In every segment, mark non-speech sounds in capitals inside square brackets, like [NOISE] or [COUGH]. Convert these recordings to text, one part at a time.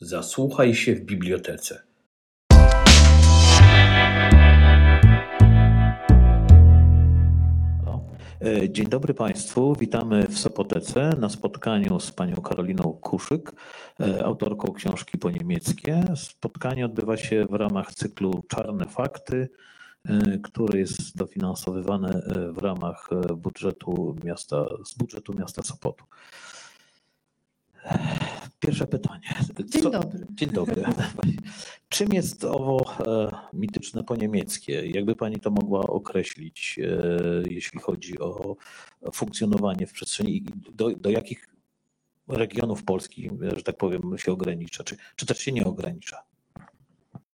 Zasłuchaj się w bibliotece. E, dzień dobry Państwu. Witamy w Sopotece na spotkaniu z panią Karoliną Kuszyk, e, autorką książki po niemieckie. Spotkanie odbywa się w ramach cyklu Czarne Fakty, e, który jest dofinansowywane w ramach budżetu miasta, z budżetu miasta Sopotu. Pierwsze pytanie. Dzień Co, dobry. Dzień dobry. [LAUGHS] Czym jest owo e, mityczne po niemieckie? Jakby Pani to mogła określić, e, jeśli chodzi o funkcjonowanie w przestrzeni i do, do jakich regionów Polski, że tak powiem, się ogranicza, czy, czy też się nie ogranicza?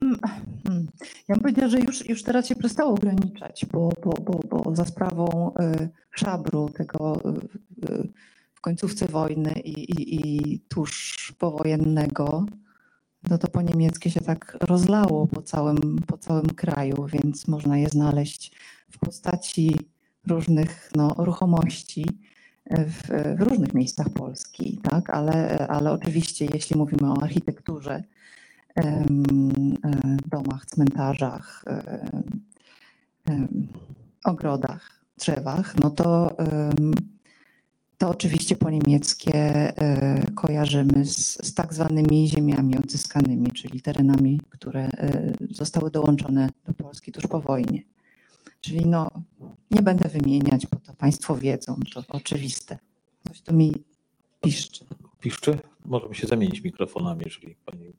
Mm, mm. Ja bym powiedziała, że już, już teraz się przestało ograniczać, bo, bo, bo, bo za sprawą e, szabru tego końcówce wojny i, i, i tuż powojennego, no to po niemieckie się tak rozlało po całym, po całym kraju, więc można je znaleźć w postaci różnych no, ruchomości w, w różnych miejscach Polski, tak? ale, ale oczywiście jeśli mówimy o architekturze, domach, cmentarzach, ogrodach, drzewach, no to to oczywiście po niemieckie e, kojarzymy z, z tak zwanymi ziemiami odzyskanymi, czyli terenami, które e, zostały dołączone do Polski tuż po wojnie. Czyli no, nie będę wymieniać, bo to Państwo wiedzą, to oczywiste. Coś tu mi piszczy. Piszczy? Możemy się zamienić mikrofonami, jeżeli Pani...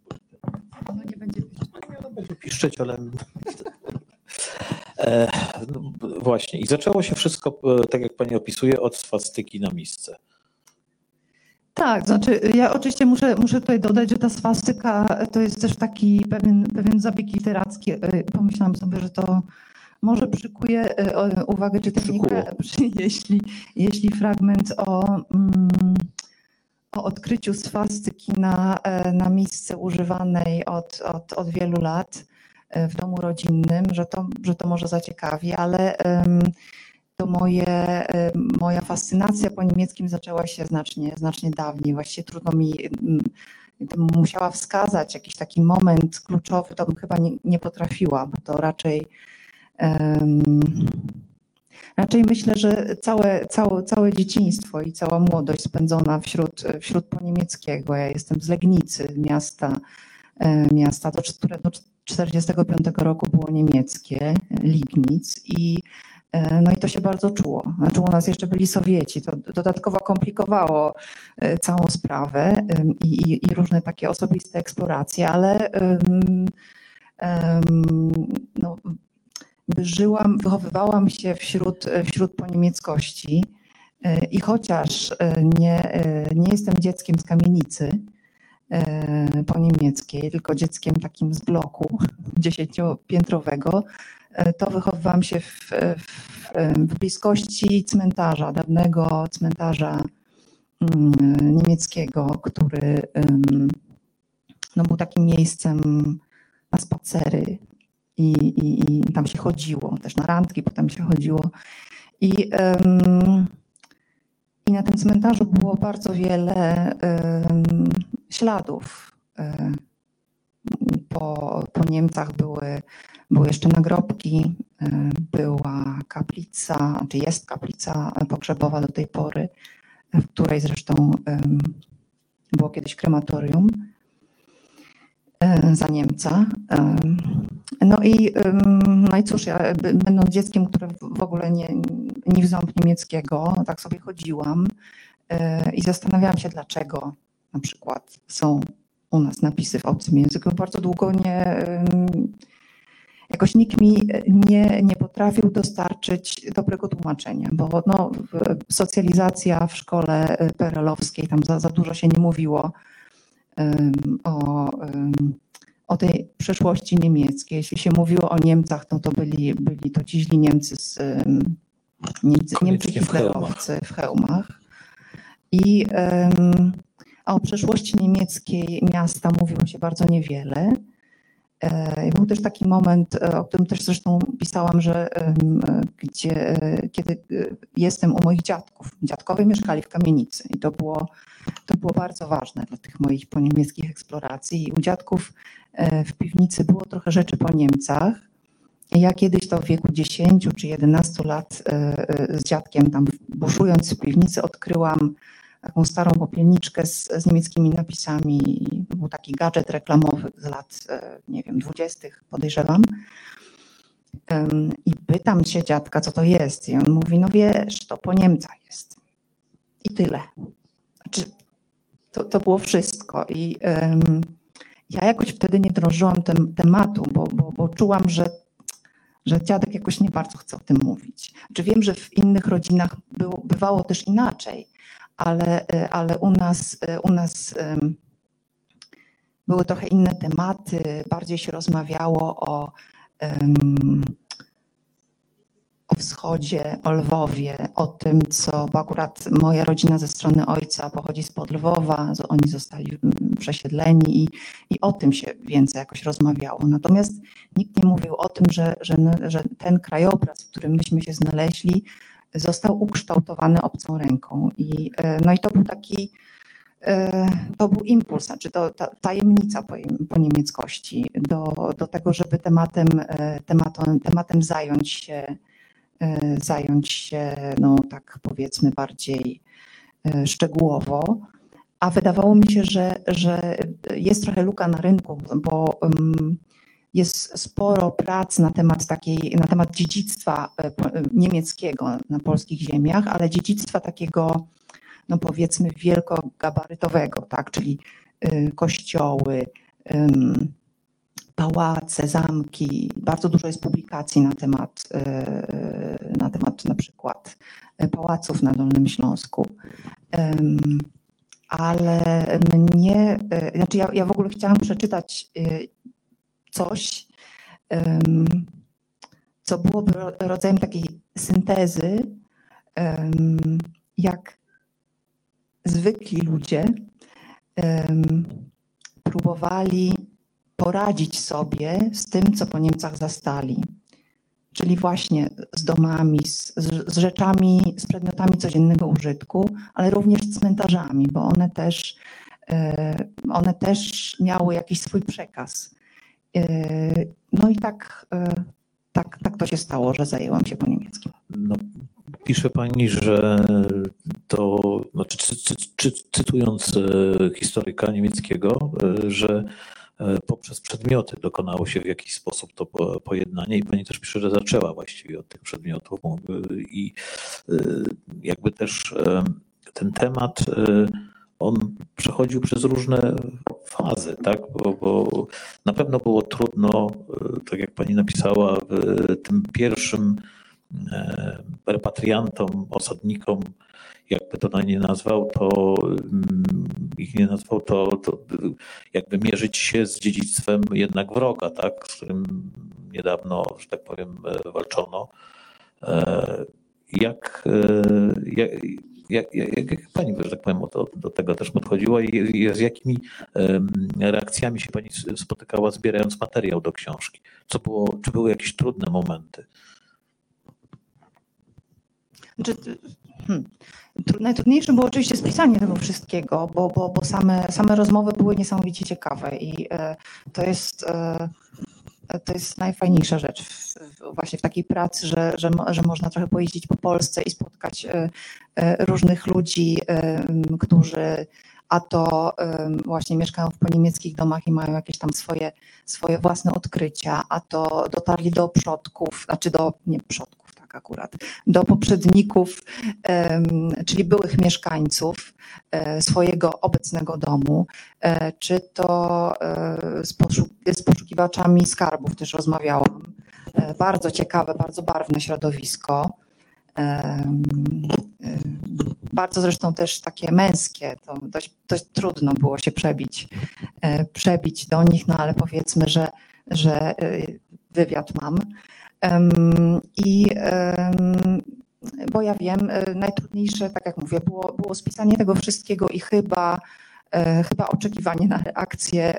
No nie będzie piszczeć. No, będzie piszczeć, ale no, [LAUGHS] właśnie. I zaczęło się wszystko, e, tak jak pani opisuje, od swastyki na misce. Tak, znaczy ja oczywiście muszę, muszę tutaj dodać, że ta swastyka to jest też taki pewien, pewien zabieg literacki. E, pomyślałam sobie, że to może przykuje uwagę czytelnika, [LAUGHS] jeśli, jeśli fragment o, mm, o odkryciu swastyki na, na misce używanej od, od, od wielu lat E, w domu rodzinnym, że to, że to może zaciekawi, ale to moje, moja fascynacja po niemieckim zaczęła się znacznie, znacznie dawniej. Właściwie trudno mi, musiała wskazać jakiś taki moment kluczowy, to bym chyba nie, nie potrafiła, bo to raczej um, raczej myślę, że całe, całe, całe dzieciństwo i cała młodość spędzona wśród, wśród poniemieckiego. Ja jestem z Legnicy, miasta, miasta, do, które do 1945 roku było niemieckie, Lignic i e, no i to się bardzo czuło. Znaczy u nas jeszcze byli Sowieci. To dodatkowo komplikowało e, całą sprawę i, i, i różne takie osobiste eksploracje, ale um, um, no, żyłam, wychowywałam się wśród, wśród poniemieckości e, i chociaż nie, nie jestem dzieckiem z kamienicy, E, po niemieckiej, tylko dzieckiem takim z bloku dziesięciopiętrowego, e, to wychowywałam się w, w, w bliskości cmentarza, dawnego cmentarza mm, niemieckiego, który no, był takim miejscem na spacery i, i, i tam się chodziło, też na randki potem się chodziło. I um, i na tym cmentarzu było bardzo wiele śladów. Po, po Niemcach były, były jeszcze nagrobki, była kaplica, czy jest kaplica pogrzebowa do tej pory, w której zresztą było kiedyś krematorium za Niemca. No i, no i cóż, ja będąc dzieckiem, które w ogóle nie, nie w ząb niemieckiego, tak sobie chodziłam e, i zastanawiałam się, dlaczego na przykład są u nas napisy w obcym języku. Bardzo długo nie, jakoś nikt mi nie, nie potrafił dostarczyć dobrego tłumaczenia, bo no, socjalizacja w szkole perelowskiej, tam za, za dużo się nie mówiło o o tej przeszłości niemieckiej. Jeśli się mówiło o Niemcach, no to byli, byli to ci źli Niemcy z Niemcy, Niemcy hitlerowcy w hełmach. I, a o przeszłości niemieckiej miasta mówiło się bardzo niewiele. E, Był też taki moment, e, o którym też zresztą pisałam, że e, gdzie, kiedy jestem u moich dziadków. Dziadkowie mieszkali w kamienicy i to było, to było bardzo ważne dla tych moich poniemieckich eksploracji. I u dziadków w piwnicy było trochę rzeczy po Niemcach. Ja kiedyś to w wieku 10 czy 11 lat z dziadkiem tam buszując w piwnicy odkryłam taką starą popielniczkę z, z niemieckimi napisami. Był taki gadżet reklamowy z lat, e, nie wiem, 20. podejrzewam. I pytam się dziadka, co to jest. I on mówi, no wiesz, to po Niemcach jest. I tyle. Znaczy, to, to było wszystko. I em, ja jakoś wtedy nie drążyłam tem, tematu, bo, bo, bo czułam, że, że dziadek jakoś nie bardzo chce o tym mówić. Czy wiem, że w innych rodzinach było, bywało też inaczej, ale, e, ale u nas, e, u nas były trochę inne tematy, bardziej się rozmawiało o, o wschodzie, o Lwowie, o tym, co, bo akurat moja rodzina ze strony ojca pochodzi spod Lwowa, oni zostali przesiedleni i, i o tym się więcej jakoś rozmawiało. Natomiast nikt nie mówił o tym, że, że, że ten krajobraz, w którym myśmy się znaleźli, został ukształtowany obcą ręką. I, e, no i to był taki, e, to był impuls, znaczy to, ta tajemnica po, po niemieckości do, do tego, żeby tematem, e, tematem, tematem zająć się, zająć się, no tak powiedzmy bardziej szczegółowo. A wydawało mi się, że, że jest trochę luka na rynku, bo um, jest sporo prac na temat takiej, na temat dziedzictwa e, e, niemieckiego na polskich ziemiach, ale dziedzictwa takiego, no powiedzmy, wielkogabarytowego, tak, czyli y, kościoły, pałace, zamki. Bardzo dużo jest publikacji na temat, na temat na przykład e, pałaców na Dolnym Śląsku. Ale mnie, znaczy ja, ja w ogóle chciałam przeczytać coś, co byłoby ro- rodzajem takiej syntezy, jak zwykli ludzie próbowali poradzić sobie z tym, co po Niemcach zastali. Czyli właśnie z domami, z, z z rzeczami, z przedmiotami codziennego użytku, ale również z cmentarzami, bo one też, e, one też miały jakiś swój przekaz. E, No i tak, e, tak, tak to się stało, że zajęłam się po niemieckim. No, pisze pani, że to, znaczy, cy, cy, cy, cytując e, historyka niemieckiego, że poprzez przedmioty dokonało się w jakiś sposób to po- pojednanie i pani też pisze, że zaczęła właściwie od tych przedmiotów i jakby też ten temat on przechodził przez różne fazy, tak? Bo, bo na pewno było trudno, e, tak jak pani napisała, tym pierwszym e, repatriantom, osadnikom, jakby to nie nazwał, to mm, ich nie nazwał, to, to jakby mierzyć się z dziedzictwem jednak wroga, tak? Z którym niedawno, że tak powiem, e, walczono. Jak, jak, jak, jak, jak pani, że tak powiem, do, tego też podchodziła i, i z jakimi em, reakcjami się pani spotykała, zbierając materiał do książki? Co było, czy były jakieś trudne momenty? Znaczy, hmm, tru- najtrudniejsze było oczywiście spisanie tego wszystkiego, bo, bo, bo same, same rozmowy były niesamowicie ciekawe i e, to jest, e, to jest najfajniejsza rzecz właśnie w takiej pracy, że, że, że można trochę pojeździć po Polsce i spotkać e, e, różnych ludzi, którzy a to właśnie mieszkają w poniemieckich domach i mają jakieś tam swoje, swoje własne odkrycia, a to dotarli do przodków, znaczy do, nie przodków, akurat, do poprzedników, czyli byłych mieszkańców e, swojego obecnego domu, e, czy to e, z, poszu- z poszukiwaczami skarbów też rozmawiałam. Bardzo ciekawe, bardzo barwne środowisko. Bardzo zresztą też takie męskie, to dość, dość trudno było się przebić, przebić do nich, no ale powiedzmy, że, że wywiad mam. I bo ja wiem, e, najtrudniejsze, tak jak mówię, było, było spisanie tego wszystkiego i chyba e, chyba oczekiwanie na reakcję,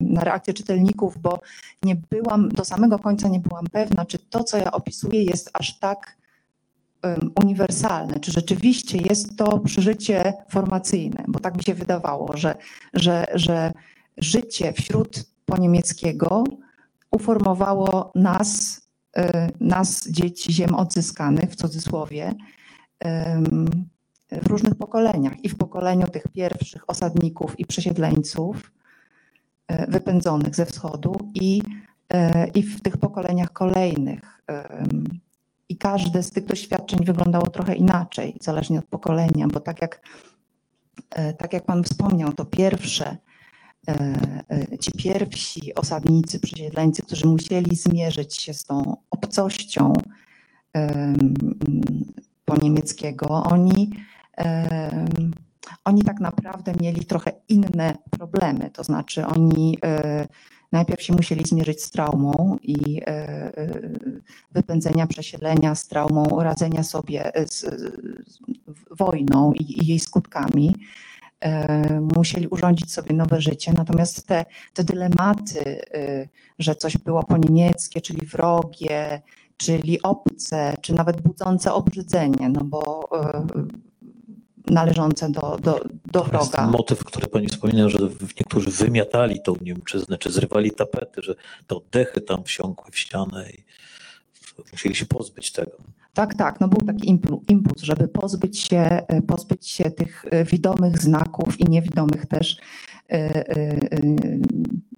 na reakcję czytelników, bo nie byłam, do samego końca nie byłam pewna, czy to, co ja opisuję, jest aż tak uniwersalne, czy rzeczywiście jest to przeżycie formacyjne, bo tak mi się wydawało, że, że, że życie wśród poniemieckiego uformowało nas, e, nas dzieci ziem odzyskanych w cudzysłowie, w różnych pokoleniach i w pokoleniu tych pierwszych osadników i przesiedleńców e, wypędzonych ze wschodu i, i w tych pokoleniach kolejnych. I każde z tych doświadczeń wyglądało trochę inaczej, zależnie od pokolenia, bo tak jak, tak jak Pan wspomniał, to pierwsze, ci pierwsi osadnicy, przesiedleńcy, którzy musieli zmierzyć się z tą obcością po niemieckiego, oni oni tak naprawdę mieli trochę inne problemy. To znaczy, oni e, najpierw się musieli zmierzyć z traumą i e, e, wypędzenia, przesiedlenia, z traumą radzenia sobie z wojną i jej skutkami. Musieli urządzić sobie nowe życie, natomiast te, te dylematy, że coś było po niemieckie, czyli wrogie, czyli obce, czy nawet budzące obrzydzenie, no bo należące do, do, do wroga. Jest motyw, który pani wspomina, że niektórzy wymiatali tą Niemczyznę, czy zrywali tapety, że te oddechy tam wsiąkły w ścianę i musieli się pozbyć tego. Tak, tak, no był taki impuls, żeby pozbyć się, pozbyć się tych e, widomych znaków i niewidomych też e, e,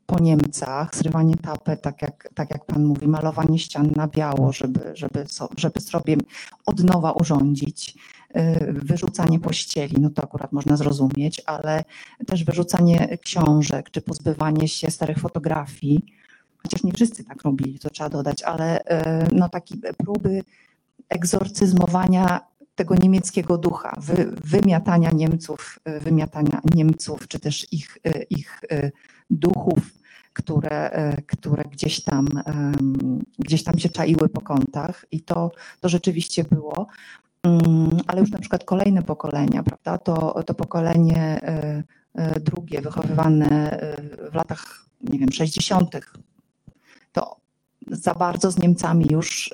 po Niemcach, zrywanie tapet, tak jak, tak jak Pan mówi, malowanie ścian na biało, żeby, żeby, żeby sobie od nowa urządzić. Wyrzucanie pościeli, no to akurat można zrozumieć, ale też wyrzucanie książek, czy pozbywanie się starych fotografii, chociaż nie wszyscy tak robili, to trzeba dodać, ale no takie próby egzorcyzmowania tego niemieckiego ducha, wy, wymiatania Niemców, y, wymiatania Niemców, czy też ich, ich duchów, które, które gdzieś, tam, gdzieś tam się czaiły po kątach i to, to rzeczywiście było. Mm, ale już na przykład kolejne pokolenia, prawda? To, to pokolenie e, e, drugie, wychowywane e, w latach, nie wiem, 60., to za bardzo z Niemcami już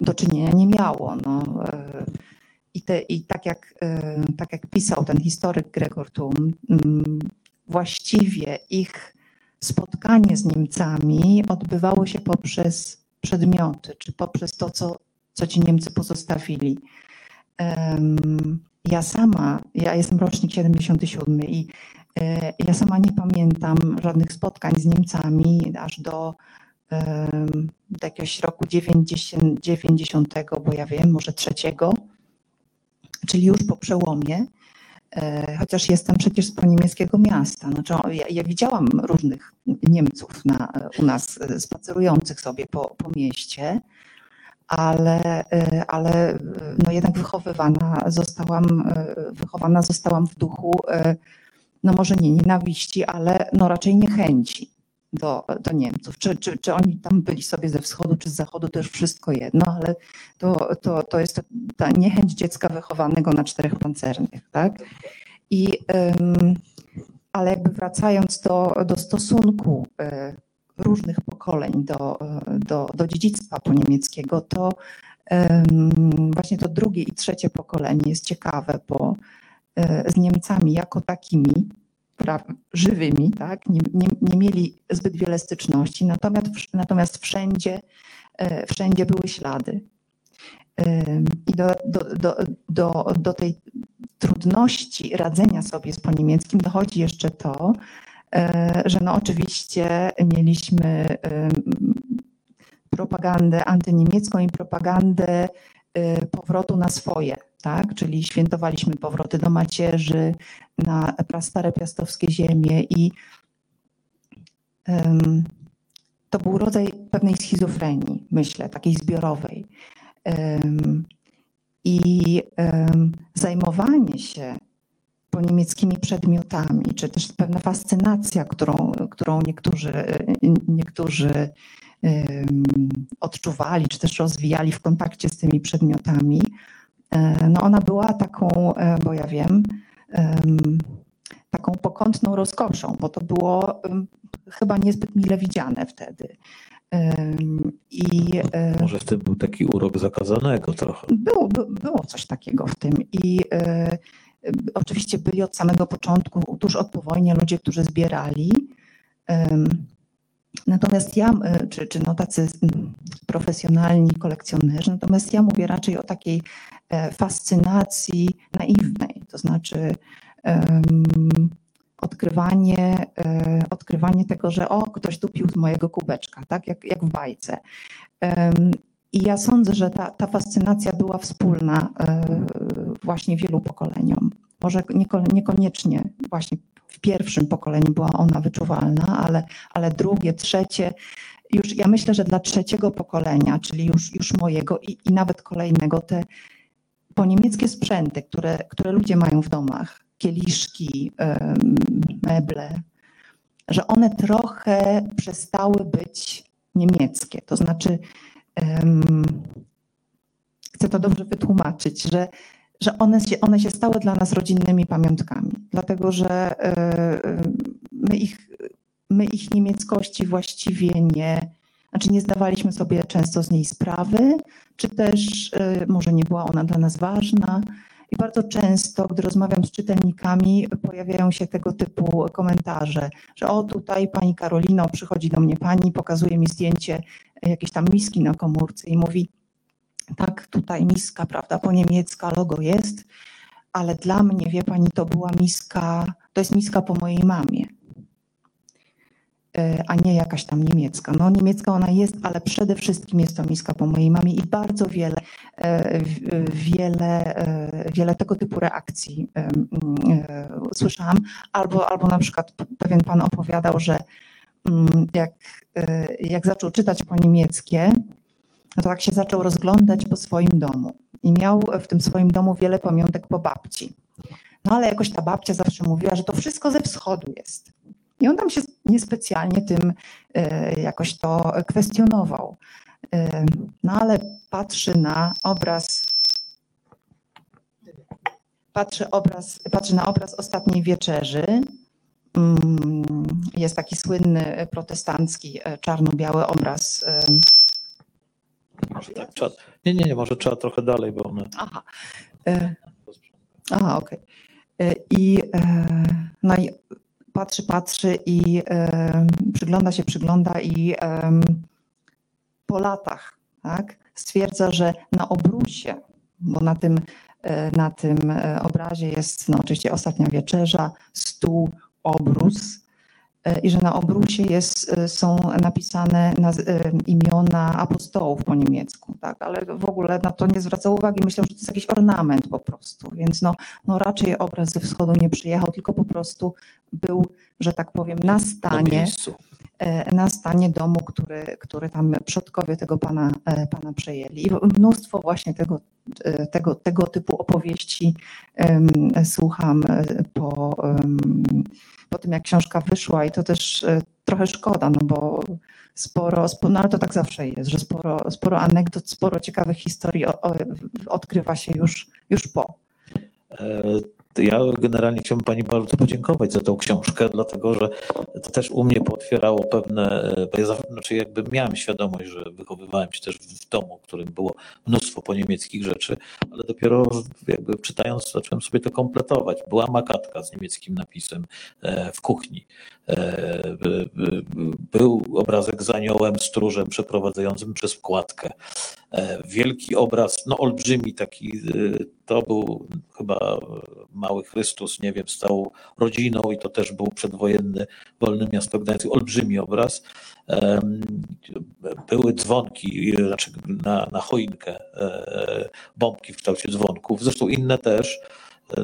do czynienia nie miało. No. I, te, I tak, jak, tak jak pisał ten historyk Gregor Tum, mm, właściwie ich spotkanie z Niemcami odbywało się poprzez przedmioty, czy poprzez to, co co ci Niemcy pozostawili. Ja sama, ja jestem rocznik 77 i e, ja sama nie pamiętam żadnych spotkań z Niemcami aż do, do jakiegoś roku 90, 90, bo ja wiem, może trzeciego, czyli już po przełomie e, chociaż jestem przecież z niemieckiego miasta. Znaczy, ja, ja, widziałam różnych Niemców na, u nas e, spacerujących sobie po, po mieście, ale, y, ale no jednak wychowywana zostałam, wychowana zostałam w duchu, no może nie nienawiści, ale no raczej niechęci do, do Niemców. Czy, czy, czy oni tam byli sobie ze wschodu, czy z zachodu, to już wszystko jedno, ale to, to, to jest ta niechęć dziecka wychowanego na czterech pancernych, tak? I, ale jakby wracając do, do stosunku różnych pokoleń do, do, do dziedzictwa poniemieckiego, to właśnie to drugie i trzecie pokolenie jest ciekawe, bo e, z Niemcami jako takimi żywymi, tak, nie, nie, nie mieli zbyt wiele styczności, natomiast, natomiast wszędzie, e, wszędzie były ślady. I do, do, do, do, do tej trudności radzenia sobie z poniemieckim dochodzi jeszcze to, E, że no oczywiście mieliśmy propagandę antyniemiecką i propagandę e, powrotu na swoje, tak? czyli świętowaliśmy powroty do macierzy, na prastare piastowskie ziemie i um, to był rodzaj pewnej schizofrenii, myślę, takiej zbiorowej. Um, I um, zajmowanie się po niemieckimi przedmiotami, czy też pewna fascynacja, którą, którą niektórzy, niektórzy odczuwali, czy też rozwijali w kontakcie z tymi przedmiotami, no ona była taką, e, bo ja wiem, taką pokątną rozkoszą, bo to było chyba niezbyt mile widziane wtedy. I e, Może w tym był taki urok zakazanego trochę. było, by- było coś takiego w tym. I e, e, oczywiście byli od samego początku, tuż od po wojnie, ludzie, którzy zbierali. Natomiast ja, e, czy, czy no tacy profesjonalni kolekcjonerzy, natomiast ja mówię raczej o takiej e, fascynacji naiwnej, to znaczy em, odkrywanie, e, odkrywanie tego, że o, ktoś tu pił z mojego kubeczka, tak jak, jak w bajce. Em, I ja sądzę, że ta, ta fascynacja była wspólna e, właśnie wielu pokoleniom. Może nieko- niekoniecznie właśnie w pierwszym pokoleniu była ona wyczuwalna, ale, ale drugie, trzecie, już ja myślę, że dla trzeciego pokolenia, czyli już, już mojego i, i nawet kolejnego, te po niemieckie sprzęty, które, które ludzie mają w domach, kieliszki, meble, że one trochę przestały być niemieckie. To znaczy, em, chcę to dobrze wytłumaczyć, że, że one, się, one się stały dla nas rodzinnymi pamiątkami, dlatego że e, my ich, my ich niemieckości właściwie nie, znaczy nie zdawaliśmy sobie często z niej sprawy, czy też e, może nie była ona dla nas ważna. I bardzo często, gdy rozmawiam z czytelnikami, pojawiają się tego typu komentarze, że o tutaj pani Karolino, przychodzi do mnie pani, pokazuje mi zdjęcie jakiejś tam miski na komórce i mówi, tak, tutaj miska, prawda, po niemiecka logo jest, ale dla mnie, wie pani, to była miska, to jest miska po mojej mamie, a nie jakaś tam niemiecka. No niemiecka ona jest, ale przede wszystkim jest to miska po mojej mamie i bardzo wiele, e, wiele, e, wiele tego typu reakcji e, e, słyszałam. Albo, albo na przykład pewien pan opowiadał, że mm, jak, e, jak zaczął czytać po niemieckie, to tak się zaczął rozglądać po swoim domu i miał w tym swoim domu wiele pamiątek po babci. No ale jakoś ta babcia zawsze mówiła, że to wszystko ze wschodu jest. I on tam się niespecjalnie tym e, jakoś to kwestionował. E, No ale patrzy na obraz, patrzy, obraz, patrzy na obraz ostatniej wieczerzy. Mm, Jest taki słynny protestancki e, czarno-biały obraz Może tak, trzeba, nie, nie, nie, może trzeba trochę dalej, bo one. Aha. Aha, okej. E, I no i patrzy, patrzy i przygląda się, przygląda i po latach, tak, stwierdza, że na obrusie, bo na tym, e, na tym e, obrazie jest no, oczywiście ostatnia wieczerza, stół, obrus i że na obrusie jest, e, są napisane naz- e, imiona apostołów po niemiecku, tak, ale w ogóle na to nie zwraca uwagi. Myślę, że to jest jakiś ornament po prostu, więc no, no raczej obraz ze wschodu nie przyjechał, tylko po prostu był, że tak powiem, na Na stanie, miejscu. E, na stanie domu, który, który tam przodkowie tego pana, e, pana przejęli. I mnóstwo właśnie tego, e, tego, tego typu opowieści em, słucham po, em, po tym, jak książka wyszła i to też trochę szkoda, no bo sporo, spo- no ale to tak zawsze jest, że sporo, sporo anegdot, sporo ciekawych historii odkrywa się już, już po. Ja generalnie chciałbym Pani bardzo podziękować za tą książkę, dlatego że to też u mnie pootwierało pewne, bo ja znaczy jakby miałem świadomość, że wychowywałem się też w domu, w którym było mnóstwo po niemieckich rzeczy, ale dopiero jakby czytając zacząłem sobie to kompletować. Była makatka z niemieckim napisem e, w kuchni. E, by- by- Był obrazek z aniołem, stróżem przeprowadzającym przez wkładkę. E, Wielki obraz, no olbrzymi taki, e, to był chyba mały Chrystus, nie wiem, z całą rodziną i to też był przedwojenny Wolne Miasto Gdańsk, olbrzymi obraz. Były dzwonki, znaczy na, na choinkę, e, bombki w kształcie dzwonków, zresztą inne też,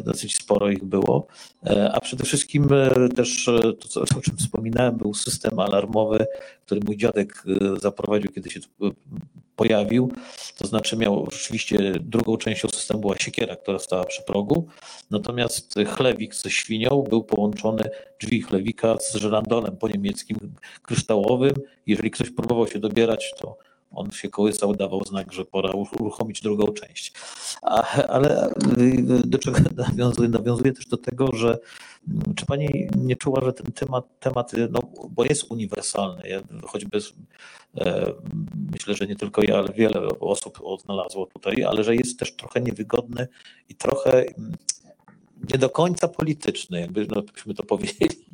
dosyć sporo ich było, E, a przede wszystkim e, też e, to, co, o czym wspominałem, był system alarmowy, który mój dziadek zaprowadził, kiedy się pojawił. To znaczy miał rzeczywiście drugą częścią systemu była siekiera, która stała przy progu, natomiast chlewik ze świnią był połączony, drzwi chlewika z żyrandolem po niemieckim kryształowym. Jeżeli ktoś próbował się dobierać, to on się kołysał, dawał znak, że pora uruchomić drugą część. Ale do czego [LAUGHS] nawiązuje? Nawiązuje też do tego, że mm, czy pani nie czuła, że ten temat, temat no, bo jest uniwersalny, choćby e, myślę, że nie tylko ja, ale wiele osób odnalazło tutaj, ale że jest też trochę niewygodny i trochę mm, nie do końca polityczny, jakbyśmy to powiedzieli.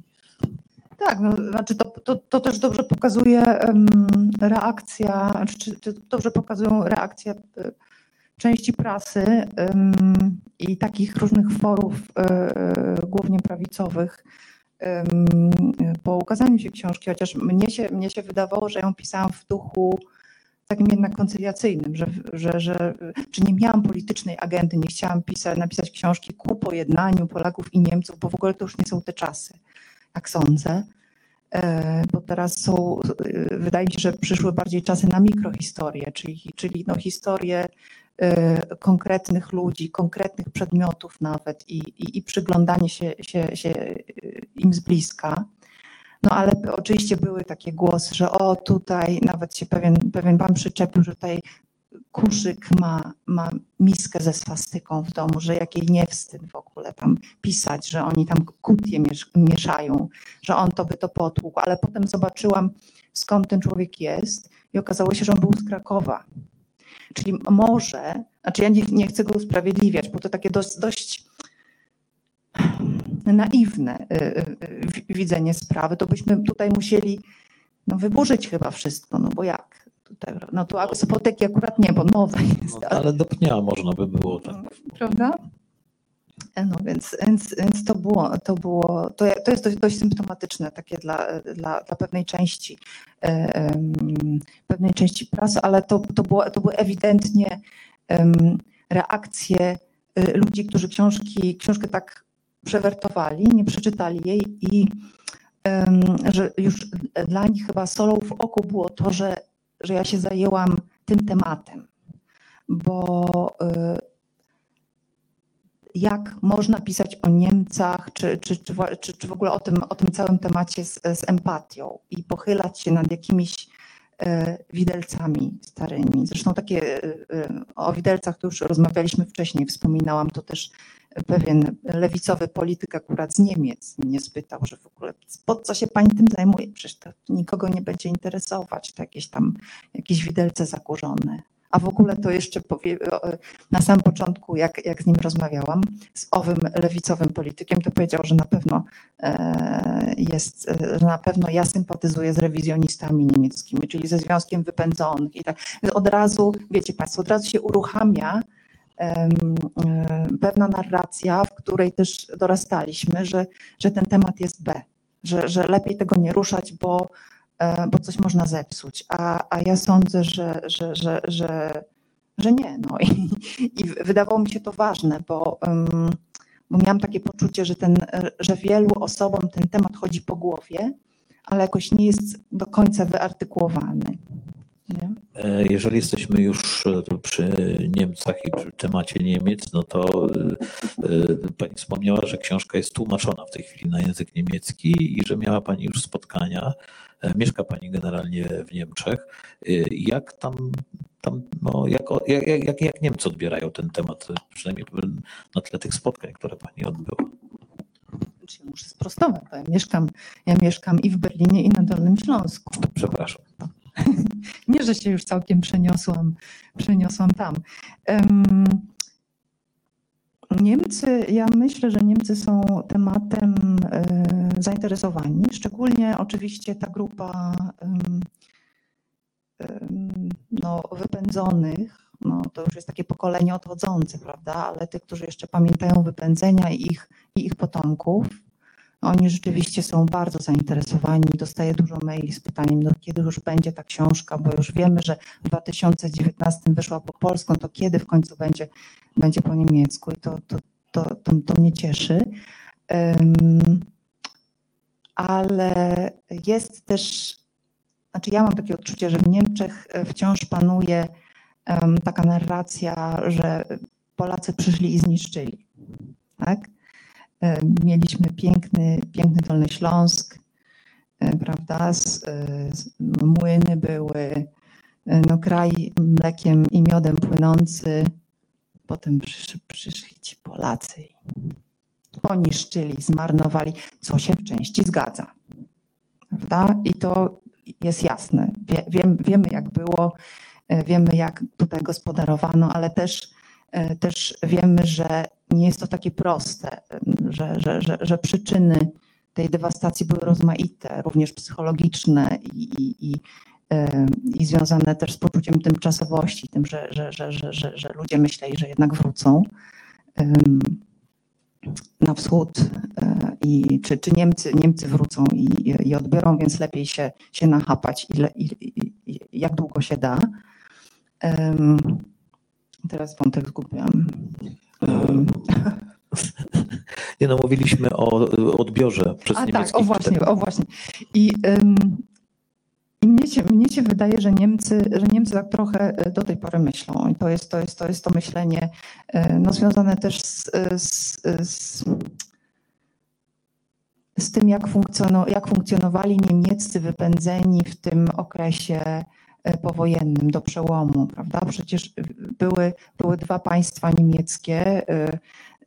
Tak, no, znaczy to, to, to też dobrze pokazuje um, reakcja, znaczy, czy, czy dobrze pokazują reakcje części prasy um, i takich różnych forów, y, głównie prawicowych, po ukazaniu się książki, chociaż mnie się, mnie się wydawało, że ją pisałam w duchu takim jednak koncyliacyjnym, że, że, że czy nie miałam politycznej agendy, nie chciałam pisać, napisać książki ku pojednaniu Polaków i Niemców, bo w ogóle to już nie są te czasy, jak sądzę. E, bo teraz są, e, wydaje mi się, że przyszły bardziej czasy na mikrohistorię, czyli, czyli no historię e, konkretnych ludzi, konkretnych przedmiotów nawet i, i, i przyglądanie się, się, się im z bliska. No ale oczywiście były takie głosy, że o tutaj nawet się pewien, pewien pan przyczepił, że tutaj Kuszyk ma, ma miskę ze swastyką w domu, że jak jej nie wstyd w ogóle tam pisać, że oni tam kutie mieszają, że on to by to potłukł, ale potem zobaczyłam skąd ten człowiek jest i okazało się, że on był z Krakowa. Czyli może, znaczy ja nie, nie chcę go usprawiedliwiać, bo to takie dość, dość naiwne y, y, y, widzenie sprawy, to byśmy tutaj musieli no, wyburzyć chyba wszystko, no bo jak? No tu apoteki akurat nie, bo nowe jest. No, ale do pnia można by było tak. Prawda? E, no więc, więc, więc to było, to było, to, to jest dość, dość symptomatyczne takie dla, dla, dla pewnej części um, pewnej części prasy, ale to, to, było, to były ewidentnie um, reakcje y, ludzi, którzy książki, książkę tak przewertowali, nie przeczytali jej i um, że już dla nich chyba solą w oku było to, że że ja się zajęłam tym tematem, bo y, jak można pisać o Niemcach, czy, czy, czy, czy, w ogóle o tym, o tym całym temacie z, z empatią i pochylać się nad jakimiś widelcami starymi. Zresztą takie y, o widelcach to już rozmawialiśmy wcześniej, wspominałam to też pewien lewicowy polityk akurat z Niemiec mnie spytał, że w ogóle po co się pani tym zajmuje? Przecież to nikogo nie będzie interesować, to jakieś tam jakieś widelce zakurzone. A w ogóle to jeszcze powie, na samym początku, jak, jak z nim rozmawiałam, z owym lewicowym politykiem, to powiedział, że na pewno e, jest, że na pewno ja sympatyzuję z rewizjonistami niemieckimi, czyli ze Związkiem Wypędzonych i tak. Od razu, wiecie Państwo, od razu się uruchamia pewna narracja, w której też dorastaliśmy, że, że ten temat jest B, że, że lepiej tego nie ruszać, bo, e, bo coś można zepsuć. A, a ja sądzę, że, że, że, że, że nie. No. I, I wydawało mi się to ważne, bo, bo miałam takie poczucie, że, ten, że wielu osobom ten temat chodzi po głowie, ale jakoś nie jest do końca wyartykułowany. E, jeżeli jesteśmy już e, przy Niemcach i przy temacie Niemiec, no to e, Pani wspomniała, że książka jest tłumaczona w tej chwili na język niemiecki i że miała Pani już spotkania. Mieszka Pani generalnie w Niemczech. Jak tam, tam no, jak, jak, jak, jak Niemcy odbierają ten temat, przynajmniej na tle tych spotkań, które Pani odbyła? Muszę sprostować, bo ja mieszkam, ja mieszkam i w Berlinie, i na Dolnym Śląsku. Przepraszam. [LAUGHS] Nie, że się już całkiem przeniosłam, przeniosłam tam. Niemcy, ja myślę, że Niemcy są tematem e, zainteresowani, szczególnie oczywiście ta grupa no, wypędzonych, no, to już jest takie pokolenie odchodzące, prawda, ale tych, którzy jeszcze pamiętają wypędzenia i ich, i ich potomków, oni rzeczywiście są bardzo zainteresowani. Dostaję dużo maili z pytaniem, no kiedy już będzie ta książka, bo już wiemy, że w 2019 wyszła po polsku, to kiedy w końcu będzie, będzie po niemiecku i to, to, to, to, to mnie cieszy. Um, ale jest też, znaczy ja mam takie odczucie, że w Niemczech wciąż panuje um, taka narracja, że Polacy przyszli i zniszczyli. Tak? E, mieliśmy piękny, piękny Dolny Śląsk, e, prawda, e, młyny były, no, kraj mlekiem i miodem płynący. Potem przysz, przyszli ci Polacy poniszczyli, zmarnowali, co się w części zgadza. Prawda? I to jest jasne. Wie, wiem, wiemy, jak było, wiemy, jak tutaj gospodarowano, ale też, też wiemy, że nie jest to takie proste, że, że, że, że przyczyny tej dewastacji były rozmaite, również psychologiczne i, i, i, i związane też z poczuciem tymczasowości, tym, że, że, że, że, że, że ludzie myśleli, że jednak wrócą na wschód e, i czy, czy Niemcy, Niemcy wrócą i, i odbiorą, więc lepiej się, się nachapać ile, i, i, jak długo się da. Teraz wątek zgubiłam. Nie no, mówiliśmy o odbiorze przez A tak, o właśnie, o właśnie. I, ym, i mnie, się, mnie się wydaje, że Niemcy, że Niemcy tak trochę e, do tej pory myślą. I to jest to, jest, to, jest to myślenie e, no, związane też z, z, z, z tym, jak, funkcjono, jak funkcjonowali niemieccy wypędzeni w tym okresie e, powojennym do przełomu, prawda? Przecież były, były dwa państwa niemieckie,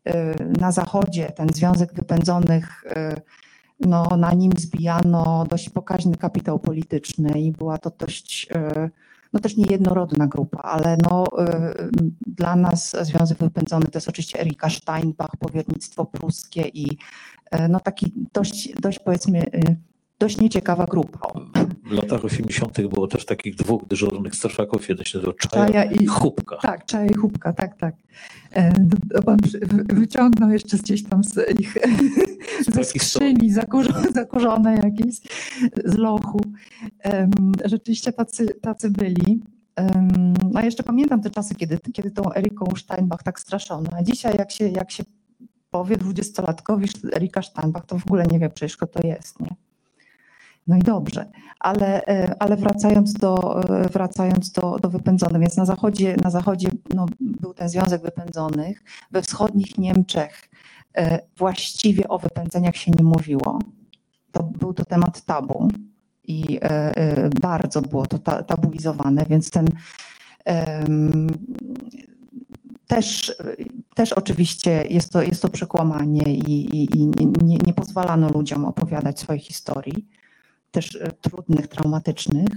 Y, na zachodzie ten Związek Wypędzonych, y, no, na nim zbijano dość pokaźny kapitał polityczny i była to dość, y, no też niejednorodna grupa, ale no, dla nas Związek Wypędzony to jest oczywiście Erika Steinbach, powiernictwo pruskie i no taki dość, dość powiedzmy dość nieciekawa grupa. W latach 80. było też takich dwóch dyżurnych strażaków, jeden się nazywał Czaja, Czaja i Chubka. Tak, Czaja i Chubka, tak, tak. E, pan wyciągnął jeszcze gdzieś tam z ich ze skrzyni zakurzone, zakurzone jakieś z lochu. Rzeczywiście tacy, tacy byli. A jeszcze pamiętam te czasy, kiedy, kiedy tą Eriką Steinbach tak straszono. A dzisiaj jak się, jak się powie dwudziestolatkowi Erika Steinbach, to w ogóle nie wie przecież, kto to jest. Nie? No i dobrze, ale, e, ale wracając, do, e, wracając do, do wypędzonych, więc na zachodzie, na zachodzie no, był ten Związek Wypędzonych, we wschodnich Niemczech e, właściwie o wypędzeniach się nie mówiło. To był to temat tabu i bardzo było to tabuizowane, więc ten też, też oczywiście jest to, jest to przekłamanie i, i, i nie, nie pozwalano ludziom opowiadać swojej historii też e, trudnych, traumatycznych.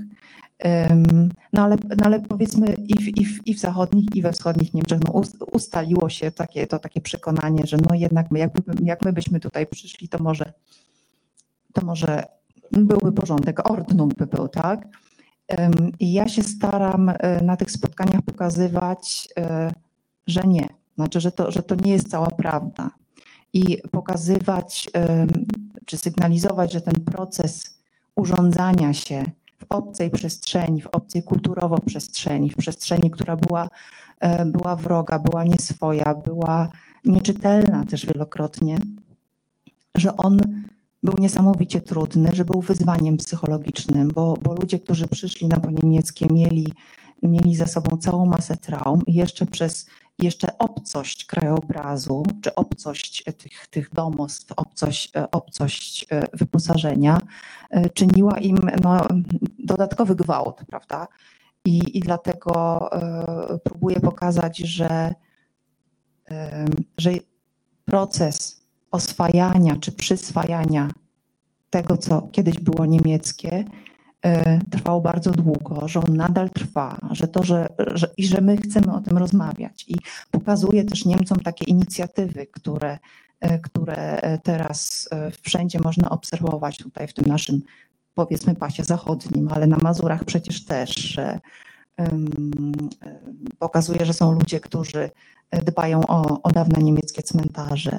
No ale, no ale powiedzmy i w, i, w, i w zachodnich, i we wschodnich Niemczech no ustaliło się takie, to takie przekonanie, że no jednak my, jakby, jak my byśmy tutaj przyszli, to może, to może byłby porządek, ordnung by był, tak? I ja się staram e, na tych spotkaniach pokazywać, e, że nie. Znaczy, że to, że to nie jest cała prawda. I pokazywać, czy sygnalizować, że ten proces urządzania się w obcej przestrzeni, w obcej kulturowo przestrzeni, w przestrzeni, która była, e, była wroga, była nieswoja, była nieczytelna też wielokrotnie, że on był niesamowicie trudny, że był wyzwaniem psychologicznym, bo, bo ludzie, którzy przyszli na po niemieckie, mieli, mieli za sobą całą masę traum i jeszcze przez jeszcze obcość krajobrazu, czy obcość tych, tych domostw, obcość, e, obcość e, wyposażenia e, czyniła im no, dodatkowy gwałt, prawda? I, i dlatego próbuję pokazać, że, że proces oswajania czy przyswajania tego, co kiedyś było niemieckie, E, trwał bardzo długo, że on nadal trwa, że to, że, że, i że my chcemy o tym rozmawiać. I pokazuje też Niemcom takie inicjatywy, które, e, które teraz e, wszędzie można obserwować tutaj w tym naszym powiedzmy pasie zachodnim, ale na Mazurach przecież też, pokazuje, że są ludzie, którzy dbają o, o dawne niemieckie cmentarze,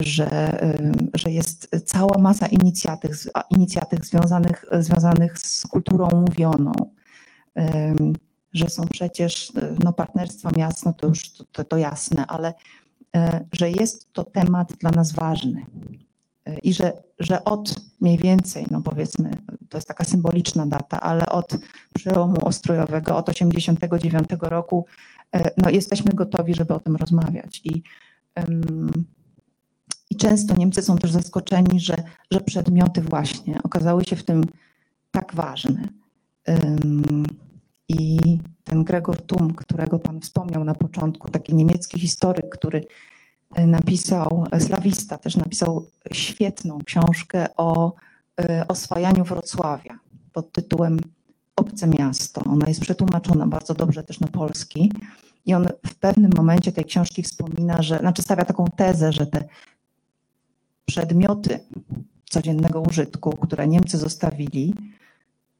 że, że jest cała masa inicjatyw, inicjatyw związanych, związanych z kulturą mówioną, że są przecież no, partnerstwa miast, no to już to, to jasne, ale e, że jest to temat dla nas ważny i że, że od mniej więcej, no powiedzmy, to jest taka symboliczna data, ale od przełomu ostrojowego, od 89 roku, e, no jesteśmy gotowi, żeby o tym rozmawiać. I i często Niemcy są też zaskoczeni, że, że przedmioty właśnie okazały się w tym tak ważne. I ten Gregor Tum, którego Pan wspomniał na początku, taki niemiecki historyk, który e, napisał, slawista też napisał świetną książkę o e, oswajaniu Wrocławia pod tytułem Obce miasto. Ona jest przetłumaczona bardzo dobrze też na polski. I on w pewnym momencie tej książki wspomina, że, znaczy stawia taką tezę, że te przedmioty codziennego użytku, które Niemcy zostawili